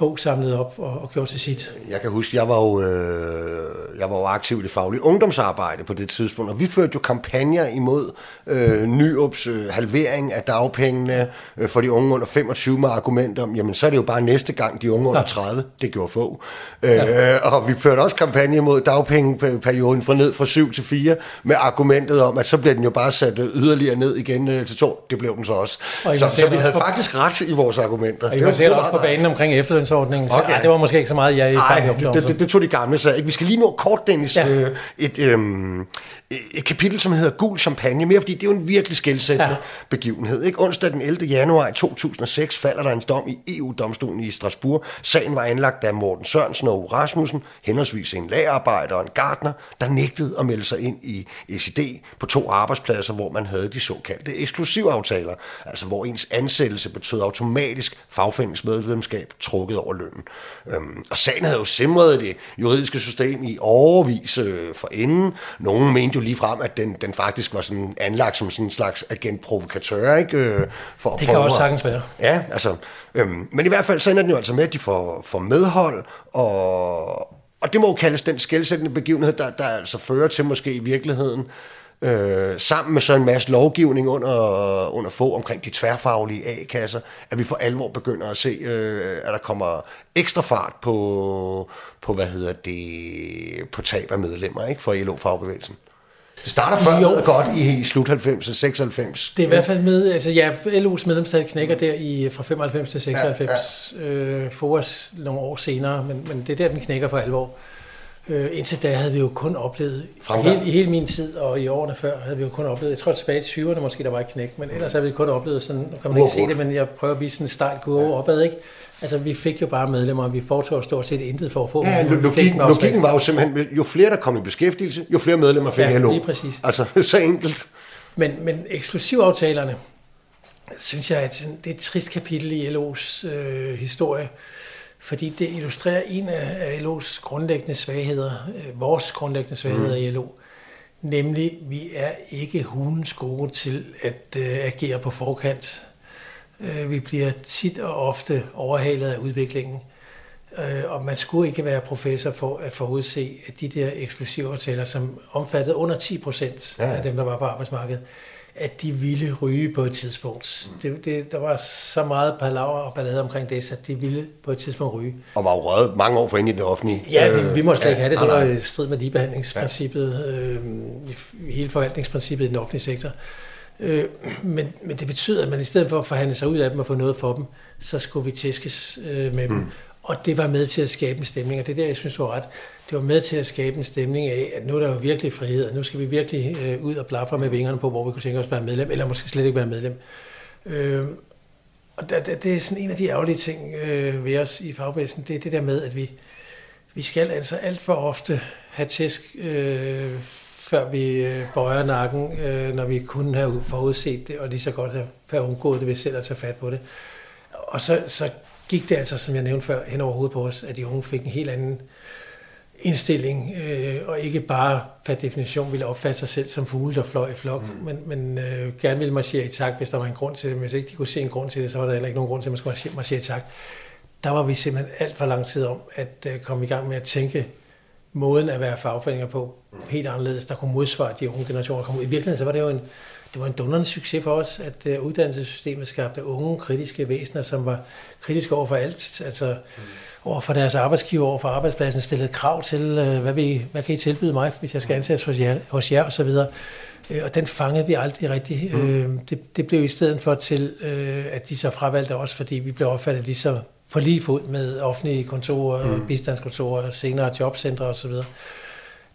S2: få samlet op og, og gjort til sit.
S1: Jeg kan huske, jeg var jo, øh, jeg var jo aktiv i det faglige ungdomsarbejde på det tidspunkt, og vi førte jo kampagner imod øh, Nyops øh, halvering af dagpengene øh, for de unge under 25 med argument om, jamen så er det jo bare næste gang de unge under 30, det gjorde få. Øh, ja. Og vi førte også kampagne imod dagpengeperioden fra ned fra 7 til 4 med argumentet om, at så bliver den jo bare sat yderligere ned igen øh, til 2. Det blev den så også. Så, så vi havde faktisk ret i vores argumenter.
S2: Og I var sikkert også på banen omkring efterløn overgangsordningen, så okay. ej, det var måske ikke så meget, jeg i
S1: Ej, det, det, det, det, tog de gamle, så ikke? vi skal lige nå kort, Dennis, ja. øh, et, øh, et kapitel, som hedder Gul Champagne, mere fordi det er jo en virkelig skældsættende ja. begivenhed. Ikke? Onsdag den 11. januar 2006 falder der en dom i EU-domstolen i Strasbourg. Sagen var anlagt af Morten Sørensen og Rasmussen, henholdsvis en lagerarbejder og en gartner, der nægtede at melde sig ind i ECD på to arbejdspladser, hvor man havde de såkaldte eksklusivaftaler, altså hvor ens ansættelse betød automatisk fagforeningsmedlemskab trukket over lønnen. Øhm, og sagen havde jo simret det juridiske system i overvis øh, for inden. Nogen mente jo lige frem, at den, den faktisk var sådan anlagt som sådan en slags agentprovokatør, ikke? Øh,
S2: for det kan også sagtens være.
S1: Ja, altså. Øhm, men i hvert fald så ender den jo altså med, at de får, får medhold, og, og det må jo kaldes den skældsættende begivenhed, der, der altså fører til måske i virkeligheden, øh, sammen med så en masse lovgivning under, under få omkring de tværfaglige A-kasser, at vi for alvor begynder at se, øh, at der kommer ekstra fart på, på hvad hedder det, på tab af medlemmer ikke, for LO-fagbevægelsen. Det starter før jo. godt i, i slut 90 96.
S2: Det er i hvert fald med, altså ja, LO's medlemstal knækker der i fra 95 til 96. Ja, ja. Øh, os nogle år senere, men, men det er der, den knækker for alvor. Øh, indtil da havde vi jo kun oplevet, hele, i hele min tid og i årene før, havde vi jo kun oplevet, jeg tror tilbage til 20'erne måske, der var et knæk, men ellers havde vi kun oplevet sådan, nu kan man ikke se det, men jeg prøver at vise sådan en start kurve opad, ikke? Altså, vi fik jo bare medlemmer, og vi foretog stort set intet for at få
S1: ja. Logikken, logikken var jo simpelthen, jo flere der kom i beskæftigelse, jo flere medlemmer fik ja, LO.
S2: lige præcis.
S1: Altså, så enkelt.
S2: Men, men eksklusivaftalerne, synes jeg, at det er et trist kapitel i LO's øh, historie, fordi det illustrerer en af LO's grundlæggende svagheder, øh, vores grundlæggende svagheder mm. i LO, nemlig, vi er ikke hundens gode til at øh, agere på forkant Øh, vi bliver tit og ofte overhalet af udviklingen. Øh, og man skulle ikke være professor for at forudse, at de der eksklusive aftaler, som omfattede under 10 procent ja. af dem, der var på arbejdsmarkedet, at de ville ryge på et tidspunkt. Mm. Det, det, der var så meget palaver og ballade omkring det, så de ville på et tidspunkt ryge.
S1: Og var jo røget mange år for ind i det offentlige.
S2: Ja, vi, vi må slet ikke have det. Det var i strid med ligebehandlingsprincippet, ja. øh, hele forvaltningsprincippet i den offentlige sektor. Øh, men, men det betyder, at man i stedet for at forhandle sig ud af dem og få noget for dem, så skulle vi tæskes øh, med dem. Og det var med til at skabe en stemning, og det er der, jeg synes, du ret. Det var med til at skabe en stemning af, at nu er der jo virkelig frihed, og nu skal vi virkelig øh, ud og blaffe med vingerne på, hvor vi kunne tænke os at være medlem, eller måske slet ikke være medlem. Øh, og det, det, det er sådan en af de ærgerlige ting øh, ved os i fagbevægelsen, det er det der med, at vi, vi skal altså alt for ofte have tæsk øh, før vi øh, bøjer nakken, øh, når vi kunne have forudset det, og lige så godt have undgået det ved selv at tage fat på det. Og så, så gik det altså, som jeg nævnte før, hen over hovedet på os, at de unge fik en helt anden indstilling, øh, og ikke bare per definition ville opfatte sig selv som fugle, der fløj i flok, mm. men, men øh, gerne ville marchere i takt, hvis der var en grund til det. Men hvis ikke de kunne se en grund til det, så var der heller ikke nogen grund til, at man skulle marchere i takt. Der var vi simpelthen alt for lang tid om at øh, komme i gang med at tænke måden at være fagforeninger på helt anderledes, der kunne modsvare de unge generationer kom ud. I virkeligheden så var det jo en, det var en dunderende succes for os, at uh, uddannelsessystemet skabte unge kritiske væsener, som var kritiske over for alt, altså mm. over for deres arbejdsgiver, over for arbejdspladsen, stillede krav til, uh, hvad, vi, hvad kan I tilbyde mig, hvis jeg skal ansættes hos jer, hos jer og så videre. Øh, og den fangede vi aldrig rigtigt. Mm. Øh, det, det blev i stedet for til, øh, at de så fravalgte os, fordi vi blev opfattet lige så for lige fod med offentlige kontorer, mm. bistandskontorer, senere jobcentre osv.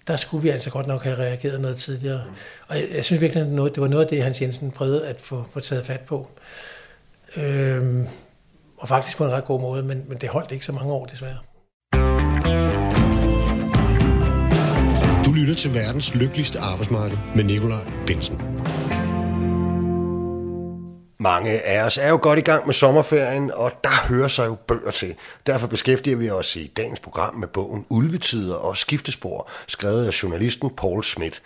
S2: Der skulle vi altså godt nok have reageret noget tidligere. Mm. Og jeg, jeg synes virkelig, at det var noget af det, Hans Jensen prøvede at få, få taget fat på. Øhm, og faktisk på en ret god måde, men, men det holdt ikke så mange år desværre.
S1: Du lytter til verdens lykkeligste arbejdsmarked med Nikolaj Bensen. Mange af os er jo godt i gang med sommerferien, og der hører sig jo bøger til. Derfor beskæftiger vi os i dagens program med bogen Ulvetider og Skiftespor, skrevet af journalisten Paul Schmidt.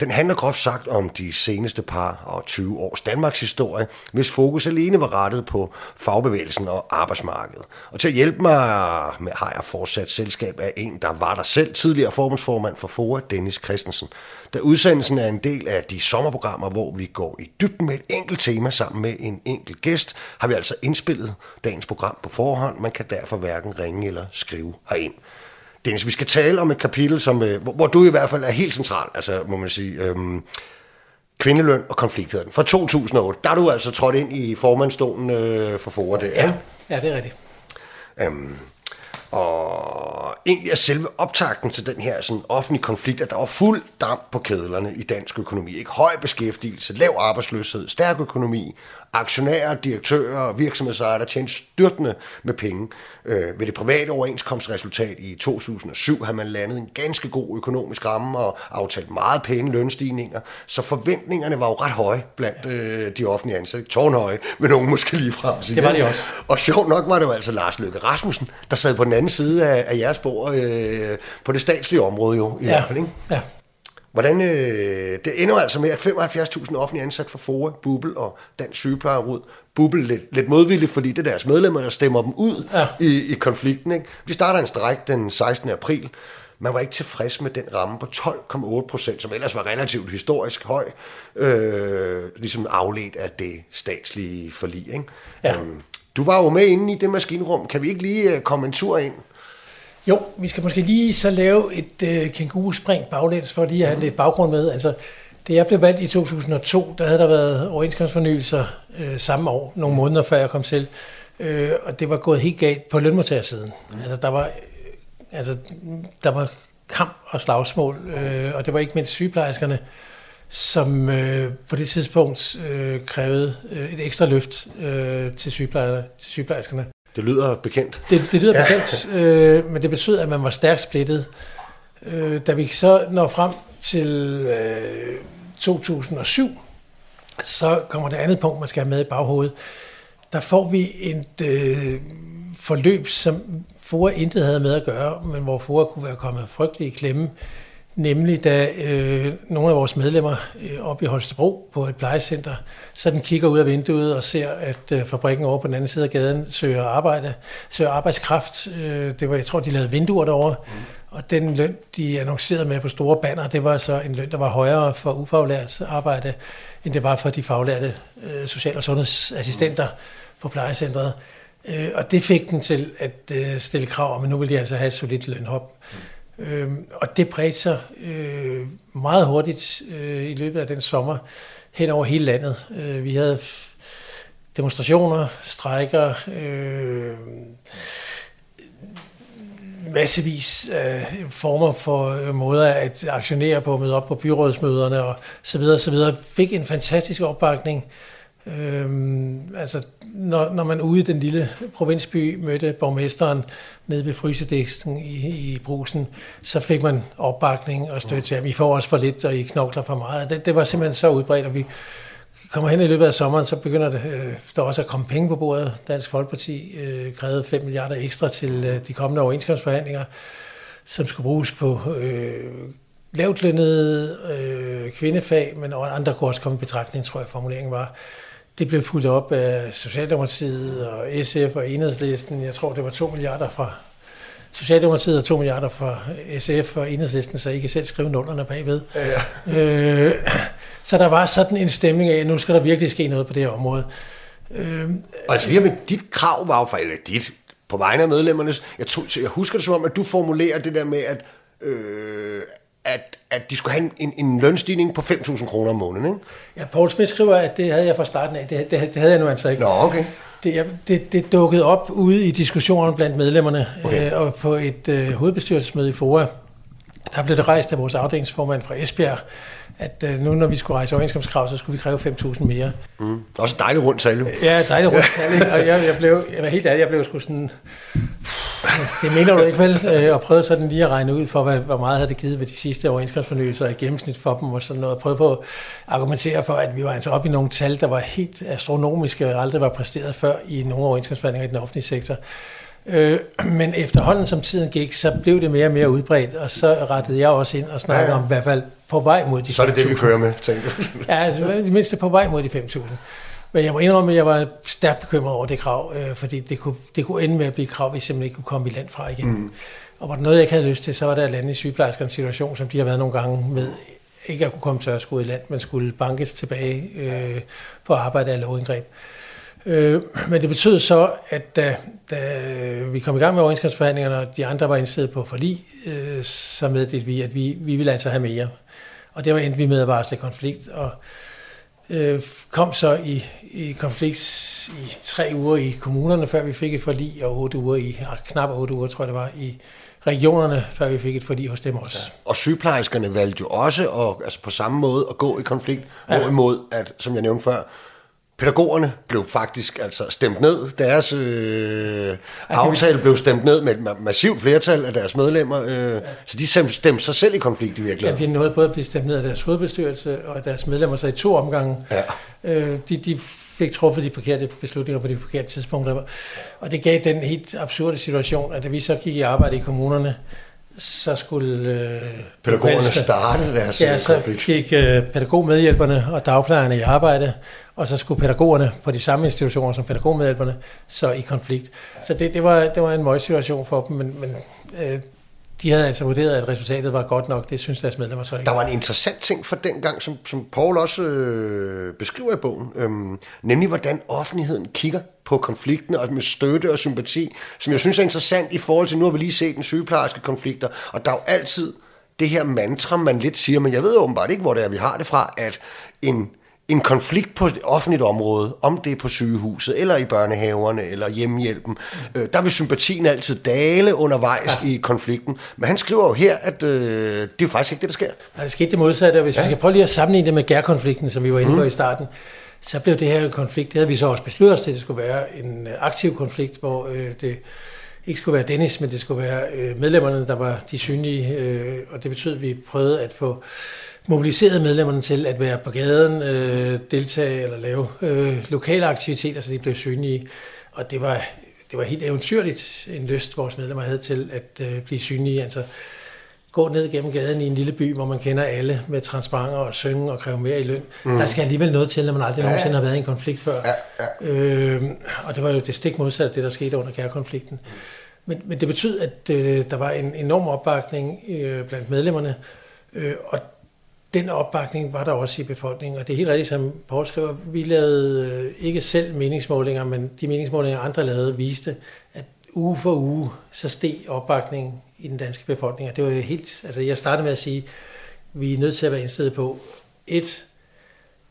S1: Den handler groft sagt om de seneste par og 20 års Danmarks historie, hvis fokus alene var rettet på fagbevægelsen og arbejdsmarkedet. Og til at hjælpe mig med har jeg fortsat selskab af en, der var der selv, tidligere formandsformand for FOA, Dennis Christensen. Da udsendelsen er en del af de sommerprogrammer, hvor vi går i dybden med et enkelt tema sammen med en enkelt gæst, har vi altså indspillet dagens program på forhånd. Man kan derfor hverken ringe eller skrive herind. Dennis, vi skal tale om et kapitel, som, øh, hvor, hvor du i hvert fald er helt central, altså må man sige, øhm, kvindeløn og konflikt hedder den. Fra 2008, der er du altså trådt ind i formandstolen øh, for FOA, det
S2: ja. Ja, det er rigtigt.
S1: Øhm, og egentlig er selve optakten til den her sådan, offentlige konflikt, at der var fuld damp på kædlerne i dansk økonomi. Ikke høj beskæftigelse, lav arbejdsløshed, stærk økonomi, aktionærer, direktører og virksomhedsejere, der tjente styrtende med penge. Øh, ved det private overenskomstresultat i 2007 har man landet en ganske god økonomisk ramme og aftalt meget pæne lønstigninger, så forventningerne var jo ret høje blandt øh, de offentlige ansatte. Tårnhøje, men nogen måske lige frem.
S2: Det var de også.
S1: Og sjovt nok var det jo altså Lars Løkke Rasmussen, der sad på den anden side af, af jeres bord øh, på det statslige område jo, i
S2: ja.
S1: hvert fald, ikke?
S2: Ja.
S1: Hvordan, øh, det ender altså med, at 75.000 offentlige ansat for FOA, Bubel og Dansk Sygeplejerud. Bubel lidt, lidt modvilligt, fordi det er deres medlemmer, der stemmer dem ud ja. i, i konflikten. Ikke? Vi starter en stræk den 16. april. Man var ikke tilfreds med den ramme på 12,8 procent, som ellers var relativt historisk høj, øh, ligesom afledt af det statslige forlig. Ikke? Ja. Øhm, du var jo med inde i det maskinrum. Kan vi ikke lige øh, komme en tur ind?
S2: Jo, vi skal måske lige så lave et øh, kænguruspring baglæns, for lige at have lidt baggrund med. Altså, da jeg blev valgt i 2002, der havde der været overenskomstfornyelser øh, samme år, nogle måneder før jeg kom til. Øh, og det var gået helt galt på lønmodtagersiden. Mm. Altså, der var, øh, altså, der var kamp og slagsmål, øh, og det var ikke mindst sygeplejerskerne, som øh, på det tidspunkt øh, krævede øh, et ekstra løft øh, til, sygeplejerskerne, til sygeplejerskerne.
S1: Det lyder bekendt.
S2: Det, det lyder ja. bekendt, øh, men det betyder, at man var stærkt splittet. Øh, da vi så når frem til øh, 2007, så kommer det andet punkt, man skal have med i baghovedet. Der får vi et øh, forløb, som FOA intet havde med at gøre, men hvor FOA kunne være kommet frygtelig i klemme. Nemlig da øh, nogle af vores medlemmer øh, oppe i Holstebro på et plejecenter, så den kigger ud af vinduet og ser, at øh, fabrikken over på den anden side af gaden søger arbejde, søger arbejdskraft. Øh, det var, jeg tror, de lavede vinduer derovre. Mm. Og den løn, de annoncerede med på store banner, det var så en løn, der var højere for ufaglært arbejde, end det var for de faglærte øh, social- og sundhedsassistenter mm. på plejecentret. Øh, og det fik den til at øh, stille krav om, at nu vil de altså have et solidt lønhop. Mm. Øhm, og det bredte sig øh, meget hurtigt øh, i løbet af den sommer hen over hele landet. Øh, vi havde demonstrationer, strejker, øh, massevis af former for øh, måder at aktionere på, møde op på byrådsmøderne og så videre, så videre. Fik en fantastisk opbakning. Øhm, altså, når, når man ude i den lille provinsby mødte borgmesteren nede ved frysedæksten i, i brusen, så fik man opbakning og støtte til ham. I får også for lidt, og I knokler for meget. Det, det var simpelthen så udbredt, og vi kommer hen i løbet af sommeren, så begynder det, øh, der også at komme penge på bordet. Dansk Folkeparti øh, krævede 5 milliarder ekstra til øh, de kommende overenskomstforhandlinger, som skulle bruges på øh, lavtlønnede øh, kvindefag, men andre kunne også komme i betragtning, tror jeg formuleringen var. Det blev fuldt op af Socialdemokratiet og SF og Enhedslisten. Jeg tror, det var 2 milliarder fra Socialdemokratiet og 2 milliarder fra SF og Enhedslisten, så I kan selv skrive nullerne bagved. Ja, ja. Øh, så der var sådan en stemning af, at nu skal der virkelig ske noget på det her område.
S1: Øh, altså, med dit krav var jo for, eller dit, på vegne af medlemmernes, jeg, tror, jeg husker det som om, at du formulerer det der med, at øh, at, at de skulle have en, en, en lønstigning på 5.000 kroner om måneden, ikke?
S2: Ja, Paul Smith skriver, at det havde jeg fra starten af. Det, det, det havde jeg nu altså ikke.
S1: Nå, okay.
S2: Det, det, det dukkede op ude i diskussionen blandt medlemmerne, okay. øh, og på et øh, hovedbestyrelsesmøde i FOA, der blev det rejst af vores afdelingsformand fra Esbjerg, at øh, nu når vi skulle rejse overenskomstkrav, så skulle vi kræve 5.000 mere.
S1: Mm. Også dejligt rundt tal.
S2: Ja, dejligt rundt tal. Og jeg, jeg, blev, jeg var helt ærlig, jeg blev sgu sådan... Det mener du ikke vel? Øh, og prøvede sådan lige at regne ud for, hvad, hvor meget havde det givet ved de sidste overenskomstfornyelser i gennemsnit for dem, og sådan noget. Prøvede på at argumentere for, at vi var altså oppe i nogle tal, der var helt astronomiske og aldrig var præsteret før i nogle overenskomstforhandlinger i den offentlige sektor. Øh, men efterhånden som tiden gik, så blev det mere og mere udbredt, og så rettede jeg også ind og snakkede ja, ja. om i hvert fald på vej mod de 5.000.
S1: Så er det det, vi kører med, tænker
S2: Ja, altså det mindste på vej mod de 5.000. Men jeg må indrømme, at jeg var stærkt bekymret over det krav, øh, fordi det kunne, det kunne ende med at blive krav, vi simpelthen ikke kunne komme i land fra igen. Mm. Og var der noget, jeg ikke havde lyst til, så var der at lande i sygeplejerskernes situation, som de har været nogle gange med ikke at kunne komme tørskud i land, men skulle bankes tilbage øh, for at arbejde af lovindgreb. Øh, men det betød så, at da, da vi kom i gang med overenskomstforhandlingerne, og de andre var indstillet på forlig, øh, så meddelte vi, at vi, vi ville altså have mere. Og det var endte vi med at varsle konflikt, og øh, kom så i, i konflikt i tre uger i kommunerne, før vi fik et forlig, og otte uger i, knap otte uger, tror jeg det var, i regionerne, før vi fik et forlig hos dem også. Ja.
S1: Og sygeplejerskerne valgte jo også at, altså på samme måde at gå i konflikt, ja. hvorimod at, som jeg nævnte før, Pædagogerne blev faktisk altså stemt ned. Deres øh, aftale blev stemt ned med et massivt flertal af deres medlemmer. Øh, så de stemte sig selv i konflikt i virkeligheden.
S2: Ja, de nåede både at blive stemt ned af deres hovedbestyrelse og af deres medlemmer, så i to omgange. Ja. Øh, de, de fik truffet de forkerte beslutninger på de forkerte tidspunkter. Og det gav den helt absurde situation, at da vi så gik i arbejde i kommunerne, så skulle... Øh,
S1: Pædagogerne starte deres
S2: Ja, så gik øh, pædagogmedhjælperne og dagplejerne i arbejde, og så skulle pædagogerne på de samme institutioner som pædagogmedhjælperne så i konflikt. Så det, det, var, det var en møgssituation for dem, men, men øh, de havde altså vurderet, at resultatet var godt nok. Det synes deres medlemmer så ikke.
S1: Der var en interessant ting for den gang, som, som Paul også øh, beskriver i bogen, øh, nemlig hvordan offentligheden kigger på konflikten og med støtte og sympati, som jeg synes er interessant i forhold til, nu har vi lige set den sygeplejerske konflikter, og der er jo altid det her mantra, man lidt siger, men jeg ved åbenbart ikke, hvor det er, vi har det fra, at en en konflikt på et offentligt område, om det er på sygehuset, eller i børnehaverne, eller hjemmehjælpen, øh, der vil sympatien altid dale undervejs ja. i konflikten. Men han skriver jo her, at øh, det er faktisk ikke det, der sker.
S2: Ja, det skete det modsatte, og hvis ja. vi skal prøve lige at sammenligne det med gærkonflikten, som vi var inde på mm. i starten, så blev det her konflikt, det havde vi så også besluttet os til, at det skulle være en øh, aktiv konflikt, hvor øh, det ikke skulle være Dennis, men det skulle være øh, medlemmerne, der var de synlige, øh, og det betød, at vi prøvede at få mobiliseret medlemmerne til at være på gaden, øh, deltage eller lave øh, lokale aktiviteter, så de blev synlige. Og det var, det var helt eventyrligt en lyst, vores medlemmer havde til at øh, blive synlige. Altså gå ned gennem gaden i en lille by, hvor man kender alle med transparenter og synge og kræve mere i løn. Mm. Der skal alligevel noget til, når man aldrig ja. nogensinde har været i en konflikt før. Ja, ja. Øh, og det var jo det stik modsatte af det, der skete under kærkonflikten. Men, men det betød, at øh, der var en enorm opbakning øh, blandt medlemmerne, øh, og den opbakning var der også i befolkningen, og det er helt rigtigt, som Paul skriver, vi lavede øh, ikke selv meningsmålinger, men de meningsmålinger, andre lavede, viste, at uge for uge, så steg opbakningen i den danske befolkning, og det var jo helt, altså jeg startede med at sige, vi er nødt til at være indstillet på, et,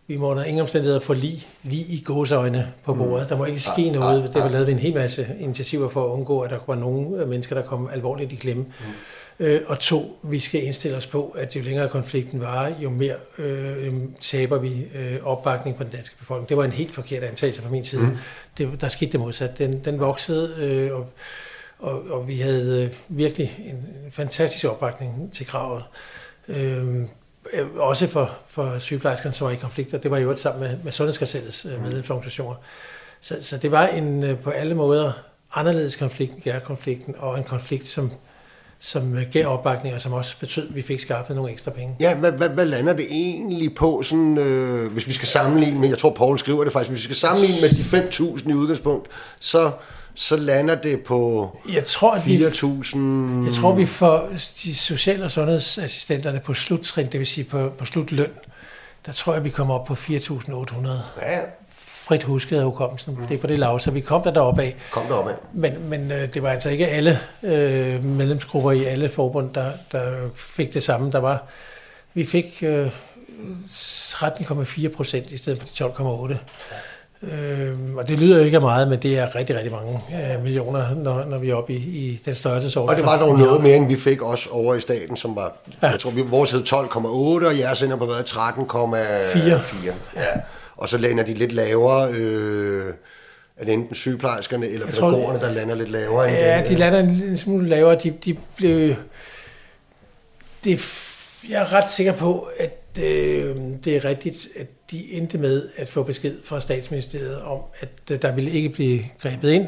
S2: vi må under ingen omstændigheder få lige, lige i gåseøjne på mm. bordet. Der må ikke ske noget. Det var lavet vi en hel masse initiativer for at undgå, at der var nogle mennesker, der kom alvorligt i klemme. Mm. Øh, og to, vi skal indstille os på, at jo længere konflikten varer, jo mere øh, taber vi øh, opbakning fra den danske befolkning. Det var en helt forkert antagelse fra min side. Mm. Det, der skete det modsat. Den, den voksede, øh, og, og, og vi havde øh, virkelig en fantastisk opbakning til kravet. Øh, også for, for sygeplejerskerne, som var i konflikter. Det var jo også sammen med, med Sundhedskartellets øh, medlemsorganisationer. Så, så det var en øh, på alle måder anderledes konflikt end konflikten, og en konflikt, som som øh, gav opbakning, og som også betød, at vi fik skaffet nogle ekstra penge.
S1: Ja, hvad, hvad, hvad lander det egentlig på, sådan, øh, hvis vi skal sammenligne med, jeg tror Paul skriver det faktisk, hvis vi skal sammenligne med de 5.000 i udgangspunkt, så, så lander det på
S2: jeg tror, at 4.000...
S1: Jeg
S2: tror, vi får de social- og sundhedsassistenterne på sluttrin, det vil sige på, på slutløn, der tror jeg, vi kommer op på 4.800.
S1: Ja,
S2: frit husket af hukommelsen. Mm. Det er på det lav, så vi kom der deroppe af.
S1: Kom deroppe af.
S2: Men, men øh, det var altså ikke alle øh, medlemsgrupper i alle forbund, der, der fik det samme. Der var, vi fik øh, 13,4 procent i stedet for de 12,8. Øh, og det lyder jo ikke af meget, men det er rigtig, rigtig mange øh, millioner, når, når vi er oppe i, i den største
S1: Og det var dog noget mere, end vi fik også over i staten, som var, ja. jeg tror, vi, vores hed 12,8, og jeres ender på været 13,4. Ja. Og så lander de lidt lavere, øh, er det enten sygeplejerskerne eller pædagogerne, der lander lidt lavere?
S2: End ja, den, de lander en lille smule lavere. De, de blev... Det, jeg er ret sikker på, at øh, det er rigtigt, at de endte med at få besked fra statsministeriet om, at øh, der ville ikke blive grebet ind,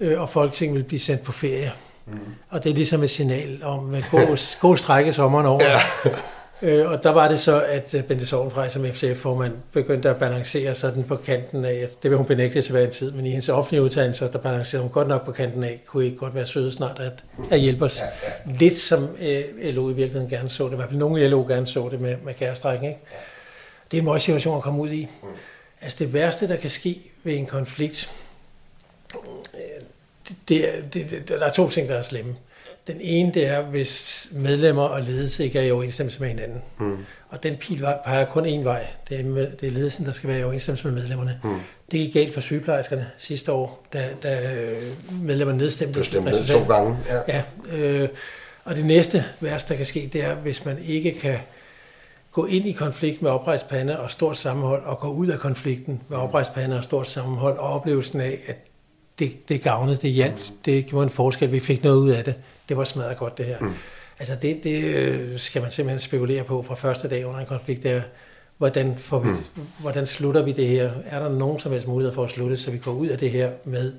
S2: øh, og Folketinget ville blive sendt på ferie. Mm. Og det er ligesom et signal om, at god, god strække sommeren over. Ja. Øh, og der var det så, at øh, Bente Sovnfrej som FCF-formand begyndte at balancere sådan på kanten af, det vil hun benægte til hver en tid, men i hendes offentlige udtalelser, der balancerede hun godt nok på kanten af, kunne ikke godt være søde snart at, at hjælpe os. Ja, ja. Lidt som øh, LO i virkeligheden gerne så det, i hvert fald nogle LO gerne så det med, med kærestrækken. Ikke? Ja. Det er en måde situation at komme ud i. Mm. Altså det værste, der kan ske ved en konflikt, det, det, det, der er to ting, der er slemme. Den ene, det er, hvis medlemmer og ledelse ikke er i overensstemmelse med hinanden. Mm. Og den pil peger kun én vej. Det er, med, det er ledelsen, der skal være i overensstemmelse med medlemmerne. Mm. Det gik galt for sygeplejerskerne sidste år, da, da øh, medlemmerne nedstemte.
S1: Du stemte ned to gange.
S2: Ja. ja øh, og det næste værste, der kan ske, det er, hvis man ikke kan gå ind i konflikt med oprejst pande og stort sammenhold, og gå ud af konflikten med oprejst pande og stort sammenhold, og oplevelsen af, at det, det gavnede, det hjalp, mm. det gjorde en forskel, vi fik noget ud af det. Det var smadret godt, det her. Mm. Altså det, det øh, skal man simpelthen spekulere på fra første dag under en konflikt, der hvordan, får vi, mm. hvordan slutter vi det her? Er der nogen som helst mulighed for at slutte, så vi går ud af det her med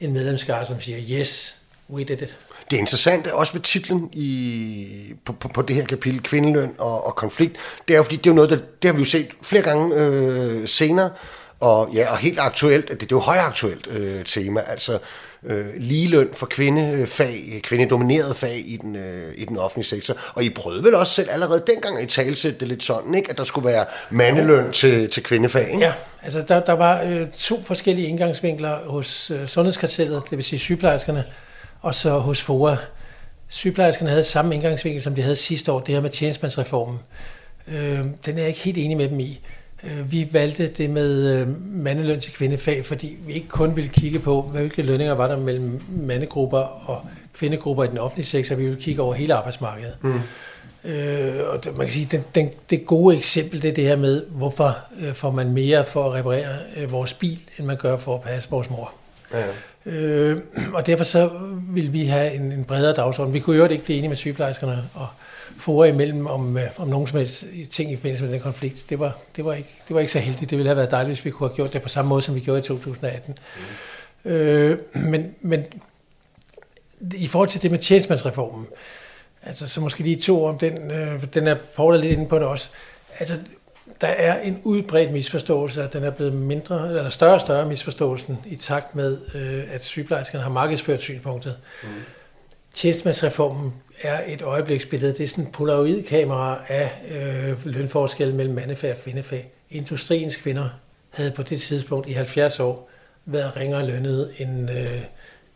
S2: en medlemskar, som siger, yes, we did it.
S1: Det er interessant også ved titlen i, på, på, på det her kapitel, kvindeløn og, og konflikt, det er jo fordi, det er jo noget, der, det har vi jo set flere gange øh, senere, og, ja, og helt aktuelt, det, det er jo højaktuelt øh, tema, altså øh, ligeløn for kvindefag, kvindedomineret fag i den, øh, i den offentlige sektor. Og I prøvede vel også selv allerede dengang i sætte det lidt sådan, ikke? at der skulle være mandeløn til, til kvindefag. Ikke?
S2: Ja, altså der, der var øh, to forskellige indgangsvinkler hos øh, sundhedskartellet, det vil sige sygeplejerskerne, og så hos FOA. Sygeplejerskerne havde samme indgangsvinkel, som de havde sidste år, det her med tjenestemandsreformen. Øh, den er jeg ikke helt enig med dem i. Øh, vi valgte det med øh, mandeløn til kvindefag, fordi vi ikke kun ville kigge på, hvilke lønninger var der mellem mandegrupper og kvindegrupper i den offentlige sektor, vi ville kigge over hele arbejdsmarkedet. Mm. Øh, og det, man kan sige, den, den, det gode eksempel, det er det her med, hvorfor øh, får man mere for at reparere øh, vores bil, end man gør for at passe vores mor. Ja. Øh, og derfor så vil vi have en, en bredere dagsorden. Vi kunne jo ikke blive enige med sygeplejerskerne og fore imellem om, øh, om nogen som helst ting i forbindelse med den konflikt. Det var, det, var ikke, det var ikke så heldigt. Det ville have været dejligt, hvis vi kunne have gjort det på samme måde, som vi gjorde i 2018. Mm. Øh, men, men i forhold til det med tjenestemandsreformen, altså så måske lige to om den, øh, den er Paul er lidt inde på det også. Altså der er en udbredt misforståelse, at den er blevet mindre, eller større og større misforståelsen i takt med, øh, at sygeplejerskerne har markedsført synspunktet. Mm. Tjenestemandsreformen er et øjebliksbillede. Det er sådan en polaroidkamera af øh, lønforskel mellem mandefag og kvindefag. Industriens kvinder havde på det tidspunkt i 70 år været ringere lønnet end øh,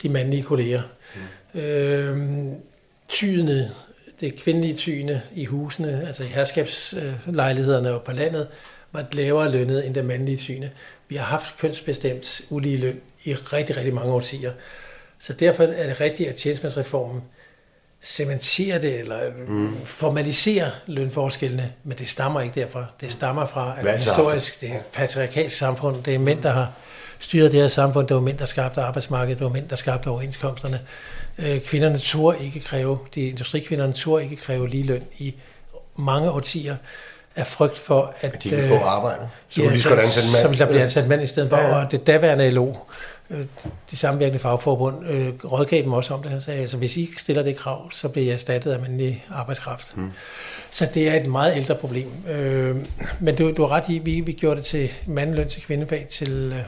S2: de mandlige kolleger. Mm. Øh, tydene det kvindelige tyne i husene, altså i herskabslejlighederne og på landet, var lavere lønnet end det mandlige tyne. Vi har haft kønsbestemt ulige løn i rigtig, rigtig mange årtier. Så derfor er det rigtigt, at tjenestemandsreformen cementerer det, eller mm. formaliserer lønforskellene, men det stammer ikke derfra. Det stammer fra, at historisk, det er et patriarkalsk samfund, det er mænd, der har styret det her samfund, det var mænd, der skabte arbejdsmarkedet, det var mænd, der skabte overenskomsterne. Øh, kvinderne turde ikke kræve, de industrikvinderne turde ikke kræve ligeløn i mange årtier af frygt for, at...
S1: At de ikke få øh, arbejde.
S2: Så, ja, så, så, så vil der blive ansat mand i stedet for, ja. og det daværende LO, de samvirkende fagforbund, øh, rådgav dem også om det. Så altså, hvis I ikke stiller det krav, så bliver jeg erstattet af mandlig arbejdskraft. Hmm. Så det er et meget ældre problem. Øh, men du, du har ret i, vi, vi gjorde det til mandeløn til kvindefag til, øh,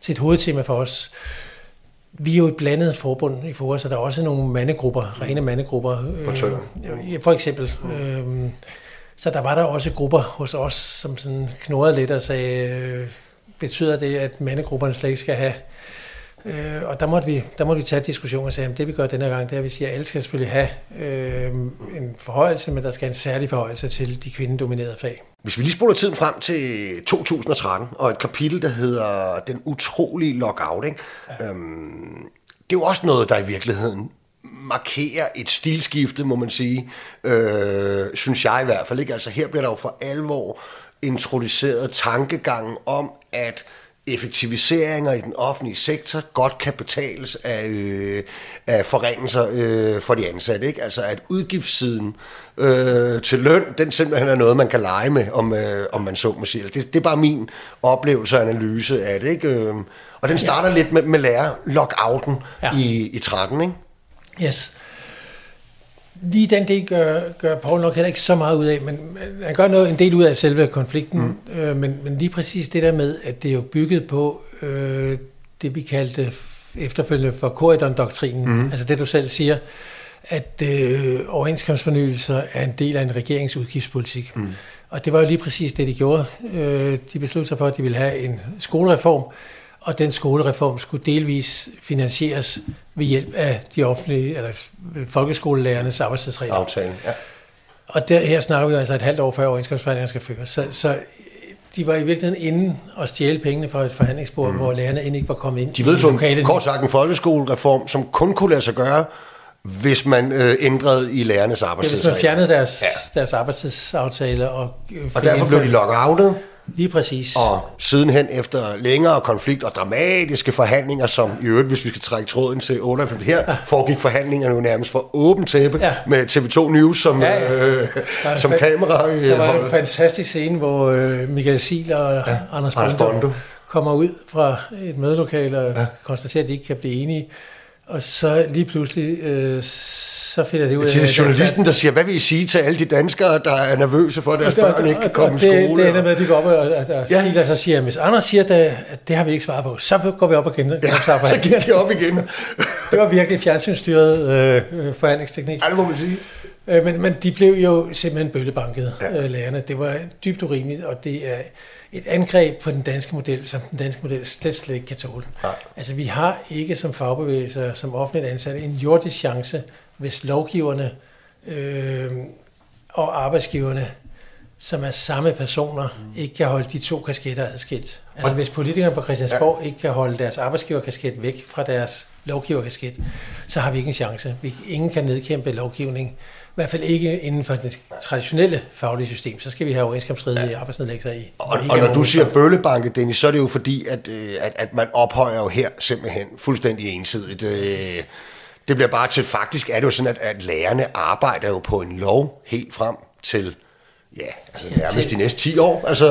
S2: til et hovedtema for os vi er jo et blandet forbund i forhold, så der er også nogle mandegrupper, rene mandegrupper. Øh, for eksempel. Øh, så der var der også grupper hos os, som sådan knurrede lidt og sagde, øh, betyder det, at mandegrupperne slet ikke skal have Øh, og der måtte, vi, der måtte vi tage diskussion og sige, at det vi gør denne gang, det er, at vi siger, at alle skal selvfølgelig have øh, en forhøjelse, men der skal en særlig forhøjelse til de kvindedominerede fag.
S1: Hvis vi lige spoler tiden frem til 2013, og et kapitel, der hedder Den utrolige lockout, ikke? Ja. Øhm, det er jo også noget, der i virkeligheden markerer et stilskifte, må man sige, øh, synes jeg i hvert fald. Ikke? Altså her bliver der jo for alvor introduceret tankegangen om, at effektiviseringer i den offentlige sektor godt kan betales af, øh, af forringelser øh, for de ansatte. Ikke? Altså at udgiftssiden øh, til løn, den simpelthen er noget, man kan lege med, om, øh, om man så må sige. Det, det er bare min oplevelse og analyse af det. Ikke? Øh, og den starter ja. lidt med, med lærer lockouten ja. i, i 13, ikke?
S2: Yes. Lige den del gør, gør Paul nok heller ikke så meget ud af, men han gør noget, en del ud af selve konflikten, mm. øh, men, men lige præcis det der med, at det er jo bygget på øh, det, vi kaldte efterfølgende for Corridon-doktrinen, mm. altså det du selv siger, at øh, overenskomstfornyelser er en del af en regeringsudgiftspolitik. Mm. Og det var jo lige præcis det, de gjorde. Øh, de besluttede sig for, at de ville have en skolereform, og den skolereform skulle delvis finansieres ved hjælp af de offentlige, eller folkeskolelærernes arbejdstidsregler.
S1: Aftalen, ja.
S2: Og der, her snakker vi altså et halvt år før overenskomstforhandlingerne skal føres. Så, så de var i virkeligheden inde og stjæle pengene fra et forhandlingsbord, mm. hvor lærerne endnu ikke var kommet ind
S1: De ved så kort sagt en folkeskolereform, som kun kunne lade sig gøre, hvis man øh, ændrede i lærernes arbejdstidsregler.
S2: Ja, hvis man fjernede deres, ja. deres arbejdstidsaftaler. Og,
S1: øh, og derfor blev de lockoutet.
S2: Lige præcis.
S1: Og sidenhen efter længere konflikt og dramatiske forhandlinger, som i øvrigt, hvis vi skal trække tråden til 98, her ja. foregik forhandlingerne jo nærmest for åben tæppe ja. med TV2 News som, ja, ja. Øh, som kamera.
S2: Øh, der var en fantastisk scene, hvor øh, Michael Siel og ja. Anders, Anders Bondo kommer ud fra et mødelokale og ja. konstaterer, at de ikke kan blive enige. Og så lige pludselig, øh, så finder det ud af...
S1: Det er journalisten, der siger, hvad vil I sige til alle de danskere, der er nervøse for, at deres børn ikke kan komme i
S2: skole? Det, det ender med, at de går op og, og, og ja. siger, så siger, hvis Anders siger, at, at det har vi ikke svaret på, så går vi op og kender
S1: ja, så gik de op igen.
S2: det var virkelig fjernsynsstyret øh, forhandlingsteknik.
S1: Ja, det må man sige.
S2: Øh, men, men de blev jo simpelthen bøllebanket, ja. øh, lærerne. Det var dybt urimeligt, og det er et angreb på den danske model, som den danske model slet, slet ikke kan tåle. Ja. Altså, vi har ikke som fagbevægelser, som offentligt ansatte, en jordisk chance, hvis lovgiverne øh, og arbejdsgiverne, som er samme personer, mm. ikke kan holde de to kasketter adskilt. Altså, hvis politikerne på Christiansborg ja. ikke kan holde deres arbejdsgiverkasket væk fra deres lovgiverkasket, så har vi ikke en chance. Vi, ingen kan nedkæmpe lovgivning i hvert fald ikke inden for det traditionelle faglige system. Så skal vi have overenskomstredige ja. arbejdsnedlæggelser i.
S1: Og, og når du siger bøllebanke, Dennis, så er det jo fordi, at, øh, at, at man ophøjer jo her simpelthen fuldstændig ensidigt. Øh, det bliver bare til, faktisk er det jo sådan, at, at lærerne arbejder jo på en lov helt frem til Ja, altså ja, nærmest de næste 10 år. Altså...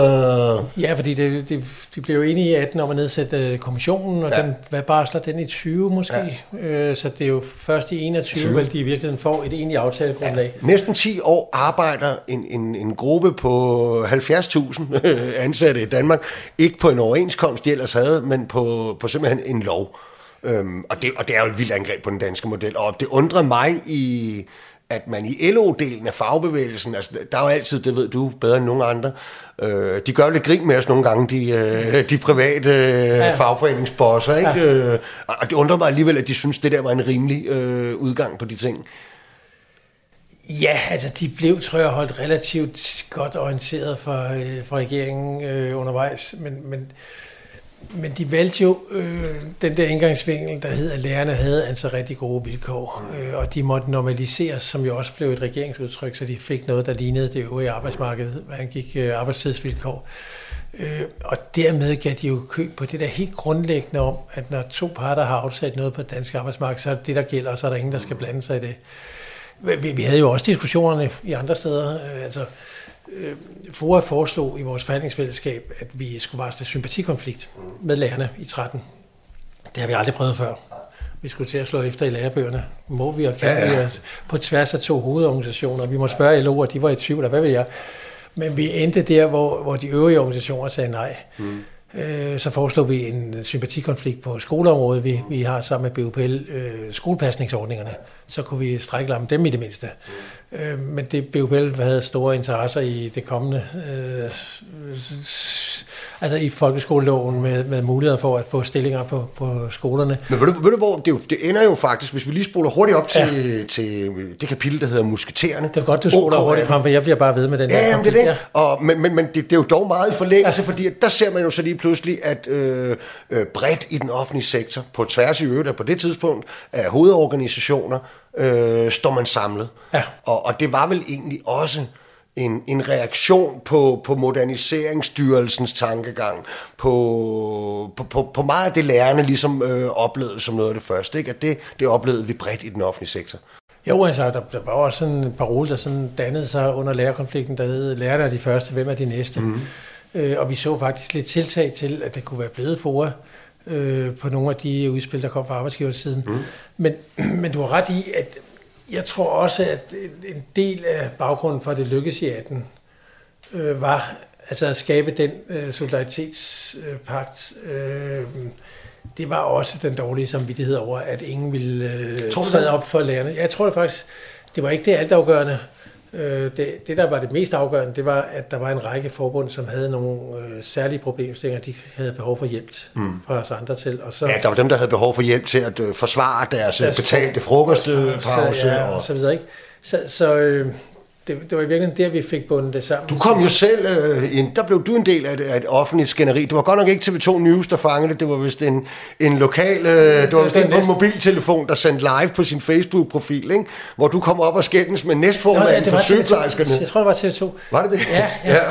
S2: Ja, fordi det, det, de blev jo enige i 18 om at nedsætte øh, kommissionen, og ja. den, hvad barsler den i 20 måske? Ja. Øh, så det er jo først i 21, 20. vel de i virkeligheden får et egentligt aftalegrundlag.
S1: Ja. Næsten 10 år arbejder en, en, en gruppe på 70.000 ansatte i Danmark, ikke på en overenskomst, de ellers havde, men på, på simpelthen en lov. Øhm, og, det, og det er jo et vildt angreb på den danske model, og det undrer mig i at man i LO-delen af fagbevægelsen, altså der er jo altid, det ved du bedre end nogen andre, øh, de gør lidt grin med os nogle gange, de, øh, de private øh, ja. fagforeningsbosser, ikke? Ja. Øh, og det undrer mig alligevel, at de synes, det der var en rimelig øh, udgang på de ting.
S2: Ja, altså de blev, tror jeg, holdt relativt godt orienteret fra, øh, fra regeringen øh, undervejs, men, men men de valgte jo øh, den der indgangsvinkel, der hed, at lærerne havde altså rigtig gode vilkår, øh, og de måtte normaliseres, som jo også blev et regeringsudtryk, så de fik noget, der lignede det øvrige arbejdsmarked, hvad gik øh, arbejdstidsvilkår. Øh, og dermed gav de jo køb på det der helt grundlæggende om, at når to parter har aftalt noget på det danske arbejdsmarked, så er det det, der gælder, og så er der ingen, der skal blande sig i det. Vi, vi havde jo også diskussionerne i andre steder, øh, altså øh, FOA foreslog i vores forhandlingsfællesskab, at vi skulle varsle sympatikonflikt med lærerne i 13. Det har vi aldrig prøvet før. Vi skulle til at slå efter i lærebøgerne. Må vi og kan ja, ja. vi os på tværs af to hovedorganisationer. Vi må spørge LO, og de var i tvivl, hvad ved jeg. Men vi endte der, hvor, hvor de øvrige organisationer sagde nej. Mm. Øh, så foreslog vi en sympatikonflikt på skoleområdet. Vi, vi har sammen med BUPL øh, skolepasningsordningerne. Så kunne vi strække dem i det mindste. Øh, men det BUPL havde store interesser i det kommende øh, altså i folkeskoleloven med, med muligheder for at få stillinger på, på skolerne.
S1: Men ved du, ved du hvor, det, jo, det ender jo faktisk, hvis vi lige spoler hurtigt op til, ja. til det kapitel, der hedder Musketererne.
S2: Det er godt, du spoler hurtigt frem, for jeg bliver bare ved med den
S1: ja, her konflikt. det er det. Og, men men, men det, det er jo dog meget i forlængelse, ja. fordi der ser man jo så lige pludselig, at øh, øh, bredt i den offentlige sektor, på tværs i øvrigt på det tidspunkt, af hovedorganisationer, øh, står man samlet. Ja. Og, og det var vel egentlig også en, en reaktion på, på moderniseringsstyrelsens tankegang, på, på, på, på meget af det lærerne ligesom øh, oplevede som noget af det første. Ikke? At det, det oplevede vi bredt i den offentlige sektor.
S2: Jo, altså, der, der var også sådan en parole, der sådan dannede sig under lærerkonflikten, der hed, lærerne er de første, hvem er de næste? Mm. Øh, og vi så faktisk lidt tiltag til, at det kunne være blevet for øh, på nogle af de udspil, der kom fra arbejdsgiversiden. Mm. Men, men du har ret i, at jeg tror også, at en del af baggrunden for, at det lykkedes i 18, øh, var altså at skabe den øh, solidaritetspagt. Øh, det var også den dårlige samvittighed over, at ingen ville øh, træde op for lærerne. Jeg tror faktisk, det var ikke det altafgørende. Øh, det, det, der var det mest afgørende, det var, at der var en række forbund, som havde nogle øh, særlige problemstillinger, de havde behov for hjælp mm. fra os andre til.
S1: Og så, ja, der var dem, der havde behov for hjælp til at øh, forsvare deres, deres betalte frokostpause.
S2: Ja, og, og så videre. Ikke? Så, så øh, det, det var i virkeligheden der, vi fik bundet det sammen.
S1: Du kom jo selv, øh, en, der blev du en del af et, af et offentligt skænderi. Det var godt nok ikke TV2 News, der fangede det. Det var vist en, en lokal, øh, det var vist en på en mobiltelefon, der sendte live på sin Facebook-profil, ikke? hvor du kom op og skændes med næstformanden for sygeplejerskerne.
S2: Jeg tror, det var TV2.
S1: Var det det?
S2: Ja, ja. ja.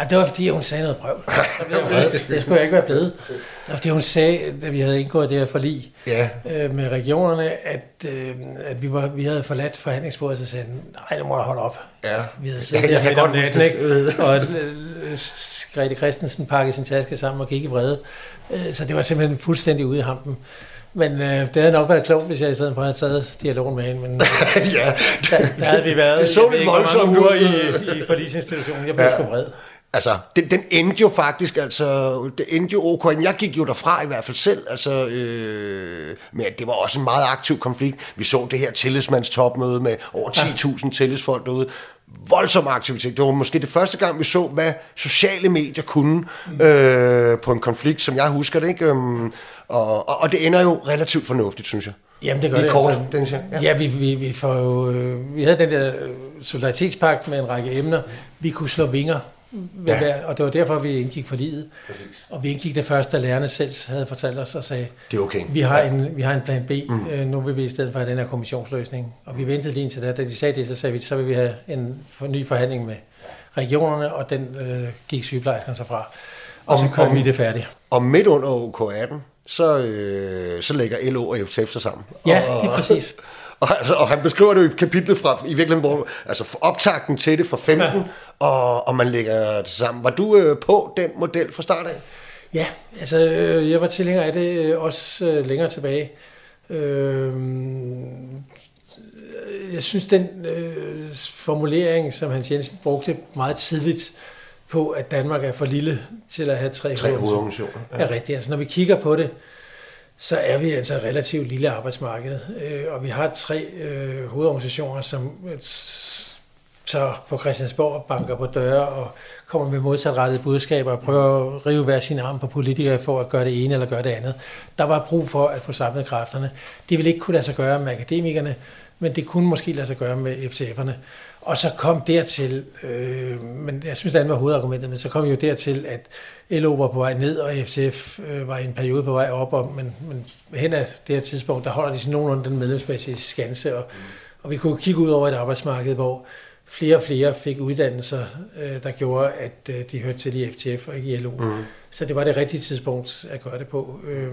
S2: Ja, det var fordi, hun sagde noget prøv. Det skulle jeg ikke være blevet. Det var fordi, hun sagde, da vi havde indgået det her forlig ja. øh, med regionerne, at, øh, at vi, var, vi havde forladt forhandlingsbordet, så sagde nej, det må du holde op. Ja. Vi havde siddet ja, der midt om natten, ikke? og øh, Grete Christensen pakkede sin taske sammen og gik i vrede. Øh, så det var simpelthen fuldstændig ude i hampen. Men øh, det havde nok været klogt, hvis jeg i stedet for havde taget dialogen med hende. Men øh, ja, der, der havde vi været
S1: det så lidt voldsomt
S2: ud i, i forlisinstitutionen. Jeg blev ja. sgu vred.
S1: Altså, den, den endte jo faktisk, altså, det endte jo ok. Jeg gik jo derfra i hvert fald selv, altså, øh, men det var også en meget aktiv konflikt. Vi så det her tillidsmandstopmøde med over 10.000 tillidsfolk derude. Voldsom aktivitet. Det var måske det første gang, vi så, hvad sociale medier kunne mm. øh, på en konflikt, som jeg husker det, ikke? Øhm, og, og, og det ender jo relativt fornuftigt, synes jeg.
S2: Jamen det gør det. Kort, altså, den siger. Ja, ja vi, vi, vi, får jo, øh, vi havde den der solidaritetspagt med en række emner. Vi kunne slå vinger ja. hver, og det var derfor, vi indgik for livet. Præcis. Og vi indgik det første, da lærerne selv havde fortalt os og sagde,
S1: det er okay.
S2: vi, har ja. en, vi har en plan B, mm. øh, nu vil vi i stedet for have den her kommissionsløsning. Og vi ventede lige indtil da, da de sagde det, så sagde vi, så vil vi have en ny forhandling med regionerne, og den øh, gik sygeplejerskerne så fra. Og om, så kørte vi det færdigt.
S1: Og midt under OK18, så, øh, så lægger LO og FTF sig sammen.
S2: Ja, og, lige præcis.
S1: Og, altså, og han beskriver det jo i kapitlet fra, i virkeligheden, hvor, altså optakten til det fra 15, ja. og, og man lægger det sammen. Var du øh, på den model fra start af?
S2: Ja, altså øh, jeg var tilhænger af det øh, også øh, længere tilbage. Øh, jeg synes, den øh, formulering, som Hans Jensen brugte meget tidligt, på, at Danmark er for lille til at have tre,
S1: tre hovedorganisationer.
S2: Ja. Er rigtigt. Altså, når vi kigger på det, så er vi altså et relativt lille arbejdsmarked. Øh, og vi har tre øh, hovedorganisationer, som øh, så på Christiansborg banker på døre og kommer med modsatrettede budskaber og prøver at rive hver sin arm på politikere for at gøre det ene eller gøre det andet. Der var brug for at få samlet kræfterne. Det ville ikke kunne lade sig gøre med akademikerne, men det kunne måske lade sig gøre med FTF'erne. Og så kom dertil, øh, men jeg synes, det var hovedargumentet, men så kom jo dertil, at LO var på vej ned, og FTF øh, var i en periode på vej op, og, men, men hen af det her tidspunkt, der holder de sådan nogenlunde den medlemsmæssige skanse, og, og vi kunne kigge ud over et arbejdsmarked, hvor flere og flere fik uddannelser, øh, der gjorde, at øh, de hørte til i FTF og ikke i LO. Mm. Så det var det rigtige tidspunkt at gøre det på. Øh,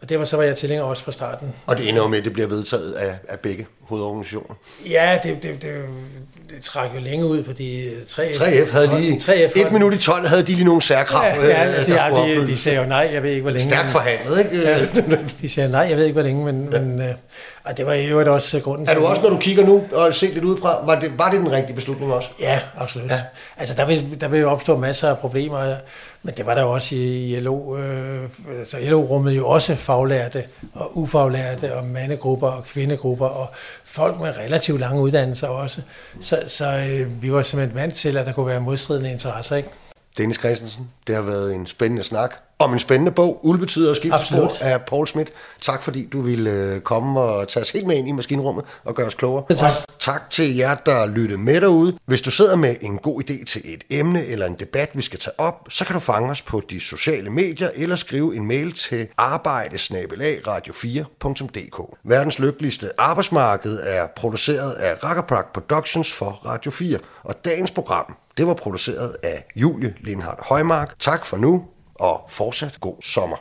S2: og det var så var jeg tilhænger også fra starten.
S1: Og det ender med, at det bliver vedtaget af, af begge hovedorganisationer.
S2: Ja, det, det, det, det trækker jo længe ud, fordi 3F...
S1: 3F havde lige... 3F et minut i 12 havde de lige nogle særkrav. Ja,
S2: ja, de, ja de, de sagde jo nej, jeg ved ikke, hvor længe.
S1: Stærkt forhandlet, ikke? Ja,
S2: de sagde nej, jeg ved ikke, hvor længe, men, ja. men og det var jo også grunden
S1: til... Er du også, når du kigger nu og ser lidt udefra, var det, var det den rigtige beslutning også?
S2: Ja, absolut. Ja. Altså, der vil, der vil jo opstå masser af problemer, men det var der også i, i LO. Øh, altså, LO rummede jo også faglærte og ufaglærte og mandegrupper og kvindegrupper og folk med relativt lange uddannelser også. Så, så øh, vi var simpelthen vant til, at der kunne være modstridende interesser, ikke?
S1: Dennis Christensen, det har været en spændende snak om en spændende bog, Ulvetider og
S2: Absolut.
S1: af Paul Schmidt. Tak fordi du ville øh, komme og tage os helt med ind i maskinrummet og gøre os klogere.
S2: Ja, tak.
S1: Og tak til jer, der lyttede med derude. Hvis du sidder med en god idé til et emne eller en debat, vi skal tage op, så kan du fange os på de sociale medier eller skrive en mail til arbejdesnabelagradio4.dk. Verdens lykkeligste arbejdsmarked er produceret af Rackerpark Productions for Radio 4, og dagens program det var produceret af Julie Lindhardt Højmark. Tak for nu, og fortsat god sommer.